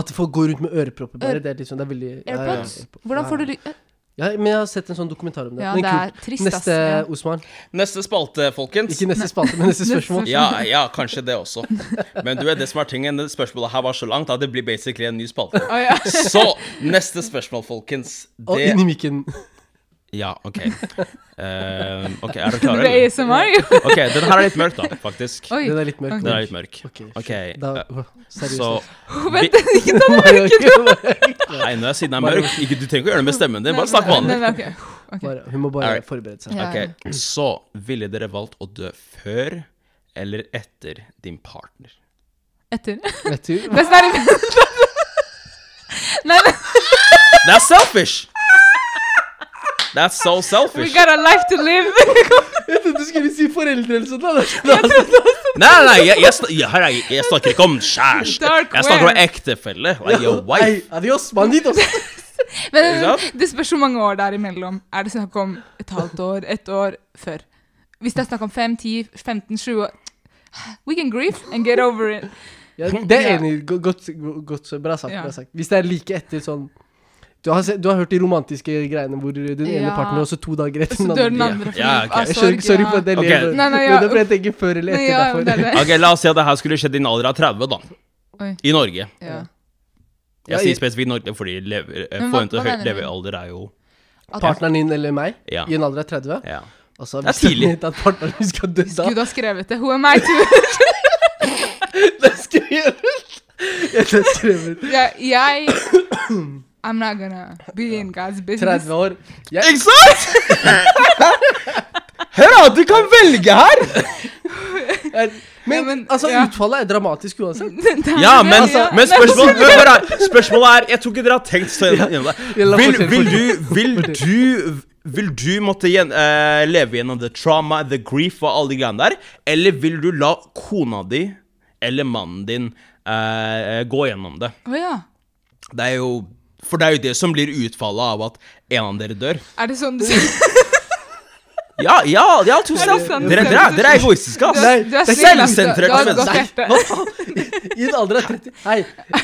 At folk går rundt med ørepropper bare. Det er liksom, det er veldig ja, ja, ja, AirPods? Hvordan får du ja. Ja, men jeg har sett en sånn dokumentar om det. Ja, men det er kult. trist, ass. Neste Ja. Osman. Neste spalte, folkens. Ikke neste spalte, men *laughs* neste spørsmål. Ja, ja, kanskje det også. Men du vet det som er tingen, det spørsmålet her var så langt at det blir basically en ny spalte. Oh, ja. Så neste spørsmål, folkens. Og inn inni mikken. Ja, OK. Uh, ok, Er dere Det er eller? ASMR, jo. OK, den her er litt mørk, da, faktisk. Oi. Den er litt mørk. Den er litt mørk. Ok, okay. Da, eh, seriøst. Så Vent, *laughs* ikke ta den mørke Nei, nå jeg siden den er mørk ikke, Du trenger ikke gjøre det med stemmen din, bare snakk vanlig. nei, ok. Ok. bare, hun må bare Alright. forberede seg. Ok, Så ville dere valgt å dø før eller etter din partner? Etter. Vet du? Det er sånn her- Nei, nei, That's selfish! That's so selfish. we got a life to live. Jeg trodde du skulle si foreldre eller sånt. Nei, nei, nei, jeg, jeg, jeg, her er- jeg snakker ikke om kjæreste. Dark Jeg snakker om ektefelle. Like your wife. wife. adios, bandit også. Men det spørs hvor mange år det er imellom. Er det snakk om et halvt år, ett år, før? Hvis det er snakk om 5, 10, 15, 20 år We can grieve and get over it. Ja, det er enig. Godt, Godt, godt, bra sagt. Ja. Bra sagt. Hvis det er like etter sånn du har, sett, du har hørt de romantiske greiene hvor den ene Ja. partner også to dager etter Så den dør den andre. andre Ja, okay. av Jeg skjønner, sorry for at jeg ler. Nei, nei, Men ja. det er fordi jeg tenker før eller Nei, ja, derfor. det er det. Ok, La oss si at det her skulle skjedd i en alder av 30, da. Oi. I Norge. Ja. Jeg sier spesifikt Norge fordi lever, eh, forventet hva høy- levealder er jo At Partneren din eller meg Ja. i en alder av 30. ja. Og Det er vi jeg tidlig. vet at partneren din skal dø da Gud har skrevet det. Hun am I to Det er skrevet! Det er skrevet. jeg, jeg I'm not gonna be in God's business. 30 år. Jeg, Ikke sant?! *laughs* Du kan velge her! Er- Men, Ja, men- altså, ja. utfallet er dramatisk uansett. *laughs* Ja, men, ja. men spørsmålet, hør spørsmålet er Jeg tror ikke dere har tenkt så gjennom det. Vil, vil, du, vil du Vil du måtte gjen, uh, leve gjennom the trauma, the grief og alle de greiene der? Eller vil du la kona di eller mannen din uh, gå gjennom det? Å ja. Det er jo For det er jo det som blir utfallet av at en av dere dør. Er det sånn du *laughs* sier? Ja, ja, ja tusen Er takk. Dere, dere, er- dere er egoistiske, ass. Nei, Du er det er snill, ass. Du har et menneske. godt hjerte. I en alder av 30 Hei,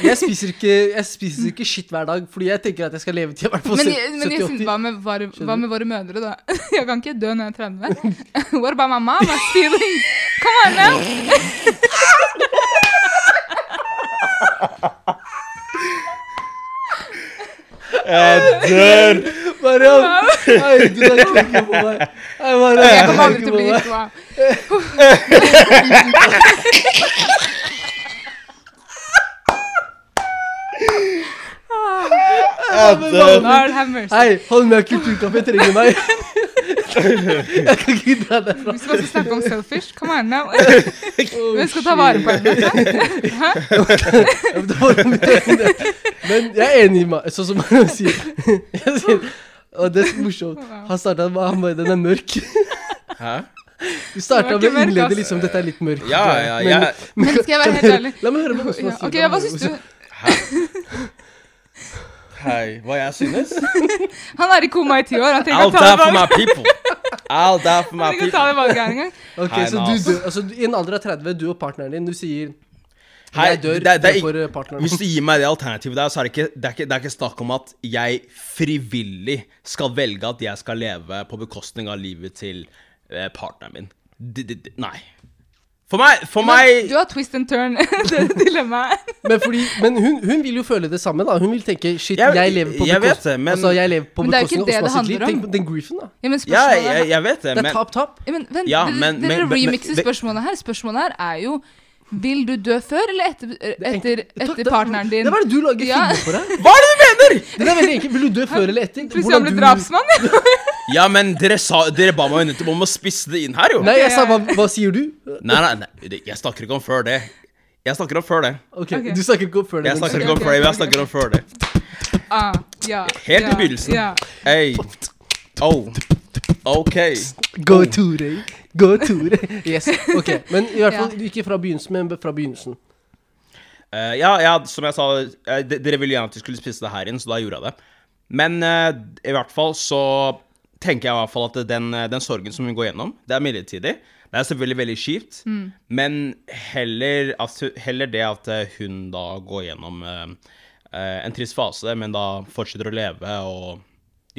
jeg spiser ikke, jeg spiser ikke shit hver dag fordi jeg tenker at jeg skal leve til i hvert fall Men, jeg- men jeg 70-80. synes, hva, med, våre- hva med våre mødre, da? *laughs* Jeg kan ikke dø når jeg er 30. *laughs* What about my mama's feelings? Come on now! Jeg dør. Mariam! Du tar knekken på meg. Hei, Mariam, Jeg kommer aldri til å bli gift. meg. deg. Jeg dør. Hei, hold Holmlia kulturkafé trenger meg. Jeg kan ikke dra derfra. Vi skal også snakke om selfish. Come on now. *laughs* Hvem skal ta vare på henne? Men jeg er enig i meg, sånn som han sier. Sier og det er så morsomt. Han starta med han bare, Den er mørk. Hæ? Du starta med å innlede liksom Dette er litt mørkt. Ja, ja, Men- jeg, Men skal jeg være helt ærlig? La meg høre hva du sier ok. Hva syns du? Hei, hva jeg synes? *laughs* Han er i koma i ti år. Han trenger å ta die det *laughs* for my people. I'll die for my people. ta det valget en gang. *laughs* Ok, Hei, så du dør, altså I en alder av 30, du og partneren din, du sier Hei, Jeg dør det det er for partneren Hvis du gir meg det alternativet der, så er det ikke, det er ikke, det er ikke snakk om at jeg frivillig skal velge at jeg skal leve på bekostning av livet til eh, partneren min. D -d -d nei. For meg, for meg Du har twist and turn. *laughs* det dilemmaet. Men, fordi, men hun, hun vil jo føle det samme, da. Hun vil tenke shit, Jeg- jeg, lever på bekostning men- Altså, jeg lever på Men det er jo ikke det det handler om. Tenk på den griefen, da. Ja, men Ja, jeg, jeg vet det, Det er men tap-tap. Ja, men men- dere men- men- men- spørsmålet her. Spørsmålet her er jo Vil du dø før eller etter, etter, etter partneren din? Det var det du lager Ja. filmer for deg. Hva er det du mener?! *laughs* Det er veldig enkelt. Vil du dø før eller etter? Plutselig han ble du- drapsmann. *laughs* Ja, men dere, sa, dere ba meg jo nettopp om å spisse det inn her, jo. Nei, jeg sa hva, hva sier du? Nei, nei, nei, jeg snakker ikke om før det. Jeg snakker om før det. Ok. Du snakker ikke om før det. Jeg snakker ikke om før det, men jeg snakker om før det. Ah, ja, Helt ja, i begynnelsen. Ja. Hey. Oh. OK. Go Tore. Go Tore. *laughs* Yes. Ok, men i hvert fall ikke fra begynnelsen, men fra begynnelsen. Uh, ja, ja, som jeg sa, eh, dere ville gjerne at vi skulle spisse det her inn, så da gjorde jeg det. Men uh, i hvert fall så tenker jeg i hvert fall at den, eh, den sorgen som hun går gjennom, det er midlertidig. Det er selvfølgelig veldig kjipt, men heller, altså, heller det at eh, hun da går gjennom uh, eh, en trist fase, men da fortsetter å leve og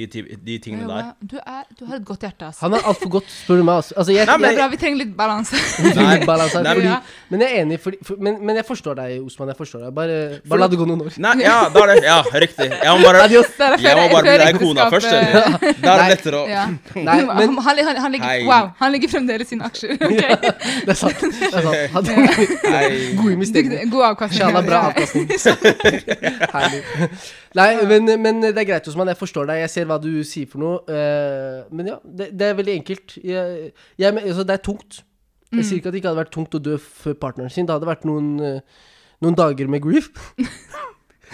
de, de tingene der. Du, er, du har et godt hjerte, altså. Han er altfor godt, spør du meg. Altså, altså jeg, Nei, men- jeg, bra, vi trenger litt balanse. *laughs* Ja. men jeg er enig, fordi, for, men, men jeg forstår deg, Osman. Jeg forstår deg. Bare, bare la det gå noen år. Nei, ja, da er det Ja, riktig. Jeg må bare, er jeg må bare bli deg kona først, eller? Da er det lettere å Ja. Nei, men- han, han, han, han ligger, wow, han ligger fremdeles i sine aksjer. *laughs* ok? Det er sant. Det er sant. Han har gode investeringer. God avkastning. Shala, bra avkastning. *laughs* Herlig. Nei, men, men det er greit, Osman. Jeg forstår deg. Jeg ser hva du sier for noe. eh, men ja, det, det er veldig enkelt. Jeg, jeg, altså, det er tungt. Jeg sier ikke at det ikke hadde vært tungt å dø før partneren sin. Det hadde vært noen, eh, noen dager med grief. *laughs*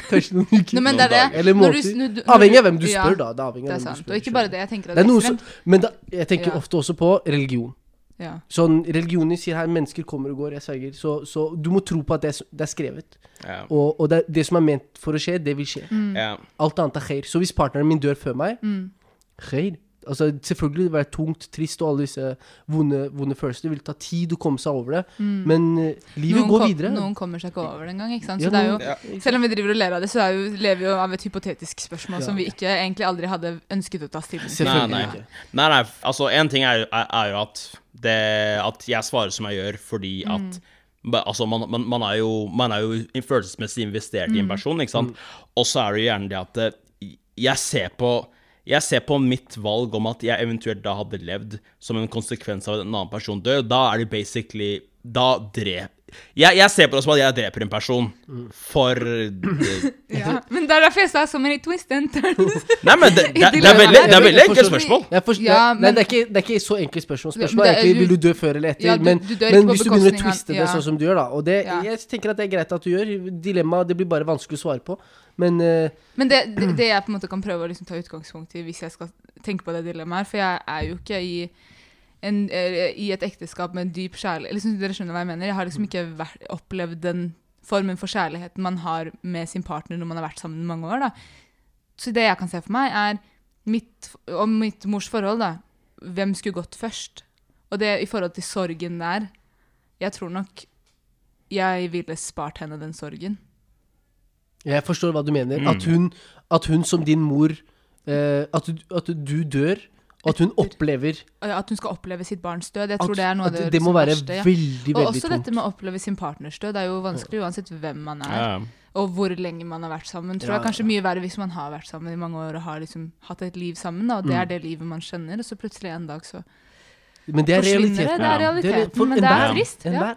Kanskje noen uker. Nei, det er det. dager. Eller Når du- måneder. når du- når Avhengig av hvem du Ja, spør, da. Det er Det er sant. spør, Og ikke bare det. Jeg tenker at Det er noe som, men da, jeg tenker Ja. ofte også på religion. Ja. Sånn, Religioner sier her mennesker kommer og går, jeg sverger. Så, så du må tro på at det er, det er skrevet. Ja. Og, og det, det som er ment for å skje, det vil skje. Mm. Ja. Alt annet er khair. Så hvis partneren min dør før meg, khair. Altså, selvfølgelig vil det være tungt, trist og alle disse vonde, vonde følelsene. Det vil ta tid å komme seg over det. Men eh, livet Noen går kom- videre. Noen kommer seg ikke over det engang. ikke sant? Ja, Så det er jo, Ja. selv om vi driver og ler av det, så er jo, lever vi jo av et hypotetisk spørsmål Ja. som vi ikke egentlig aldri hadde ønsket å ta stilling til. Nei, nei. Nei, nei, altså en ting er, er, er jo at det, At jeg svarer som jeg gjør fordi at ba- Altså, man, man, man er jo, man er jo følelsesmessig investert i en person, ikke sant? Og så er det jo gjerne det at eh, jeg ser på jeg ser på mitt valg om at jeg eventuelt da hadde levd som en konsekvens av at en annen person dør. Da er det basically Da drep jeg, jeg ser på det som at jeg dreper en person for *laughs* Ja. Men det er derfor jeg sa så many twists and turns. *laughs* Nei, men det, det, det, er veldig, det er veldig enkelt spørsmål. Jeg forstår, Ja, nei, det, er ikke, det er ikke så enkelt spørsmål. Det- Spørsmålet er det egentlig vil du dø før eller etter. Ja, du- men du men hvis du begynner å twiste det ja. sånn som du gjør, da Og det, jeg tenker at det er greit at du gjør. Dilemma det blir bare vanskelig å svare på. Men uh, Men det, det, det jeg på en måte kan prøve å liksom ta utgangspunkt i hvis jeg skal tenke på det dilemmaet for jeg er jo ikke i, en, i et ekteskap med en dyp kjærlighet liksom, Dere skjønner hva jeg mener? Jeg har liksom ikke vært, opplevd den formen for kjærligheten man har med sin partner når man har vært sammen i mange år. da. Så det jeg kan se for meg, er mitt, om mitt mors forhold, da. Hvem skulle gått først? Og det i forhold til sorgen der Jeg tror nok jeg ville spart henne den sorgen. Jeg forstår hva du mener. Mm. At, hun, at hun som din mor eh, at, du, at du dør, og at hun opplever At hun skal oppleve sitt barns død. Jeg at, det er noe av det, det må være verste. Ja. veldig, Og også tungt. dette med å oppleve sin partners død. Det er jo vanskelig uansett hvem man er, Ja. og hvor lenge man har vært sammen. Tror Ja, jeg kanskje mye verre hvis man har vært sammen i mange år og har liksom hatt et liv sammen, da, og det Mm. er det livet man skjønner. og så plutselig en dag så Men det er realiteten. det. Det er realiteten, for men det er trist. Ja, Enhver.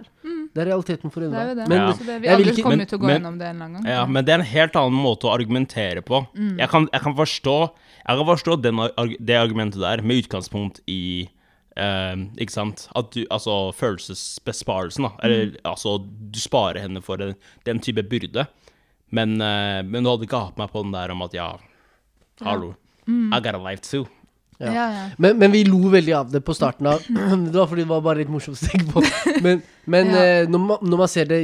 Det er realiteten for det er jo enhver. det. Men Ja. Så det, vi jeg vil alle ikke- kommer men- til å gå men- gjennom det en gang. Ja, men det er en helt annen måte å argumentere på. Mm. Jeg, kan, jeg kan forstå Jeg kan forstå den, det argumentet der med utgangspunkt i eh, Ikke sant? At du, altså følelsesbesparelsen, da. Eller Mm. altså Du sparer henne for den, den type byrde. Men, eh, men du hadde ikke hatt meg på den der om at ja, hallo. Mm. I got a life too. Ja. Ja, ja. Men, men vi lo veldig av det på starten av *clears throat* Det var fordi det var bare litt morsomt å tenke på. Men, men Ja. eh, når, man, når man ser det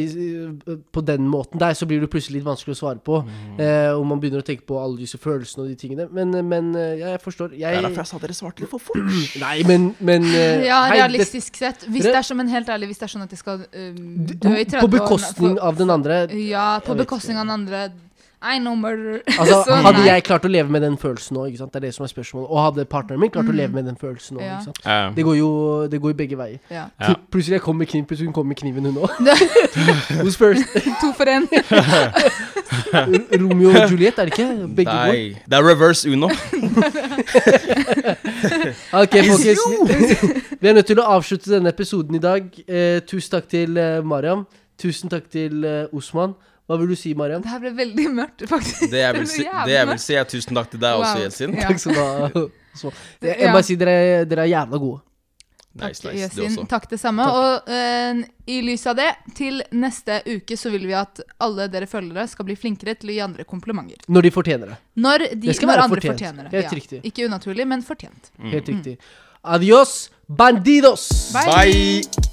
på den måten der, så blir det plutselig litt vanskelig å svare på. Mm. Eh, og man begynner å tenke på alle disse følelsene og de tingene. Men, eh, men eh, ja, jeg forstår. Det er derfor jeg sa dere svarte litt for fort. *clears throat* nei, men, men eh, *clears throat* Ja, hei, det- realistisk sett. Hvis det er som en helt ærlig, hvis det er sånn at jeg skal um, dø i 30 På år bekostning for- av den andre. Ja, på bekostning av den andre. I know murder. *laughs* Altså, Så hadde jeg klart å leve med den følelsen nå? Det er det som er spørsmålet. Og hadde partneren min klart å leve med den følelsen nå? Mm. Ja. Ikke sant? Ja. Det går jo det går jo begge veier. Ja. Ja. Plutselig jeg kom med kniv, plutselig hun kom med kniven, hun òg. *laughs* Who's first? *laughs* To for én. Romeo og Juliet, er det ikke? Begge går. Det er reverse uno. Ok, folkens. Vi er nødt til å avslutte denne episoden i dag. Eh, tusen takk til eh, Mariam. Tusen takk til eh, Osman. Hva vil du si, Mariam? Det her ble veldig mørkt, faktisk. Det jeg vil *laughs* si, det jeg vil si er tusen takk til deg også, Jelsin. Ja. Takk skal du ha. *laughs* Så, jeg, jeg Ja. bare sier dere, dere er jævla gode. Nice, Takk, nice. Det. Takk det samme. Og uh, i lys av det, til neste uke så vil vi at alle dere følgere skal bli flinkere til å gi andre komplimenter. Når de fortjener det. Når, de, Det skal når være andre fortjent. fortjener det. Helt riktig. Ikke unaturlig, men fortjent. Helt riktig. Adios, bandidos! Bye. Bye!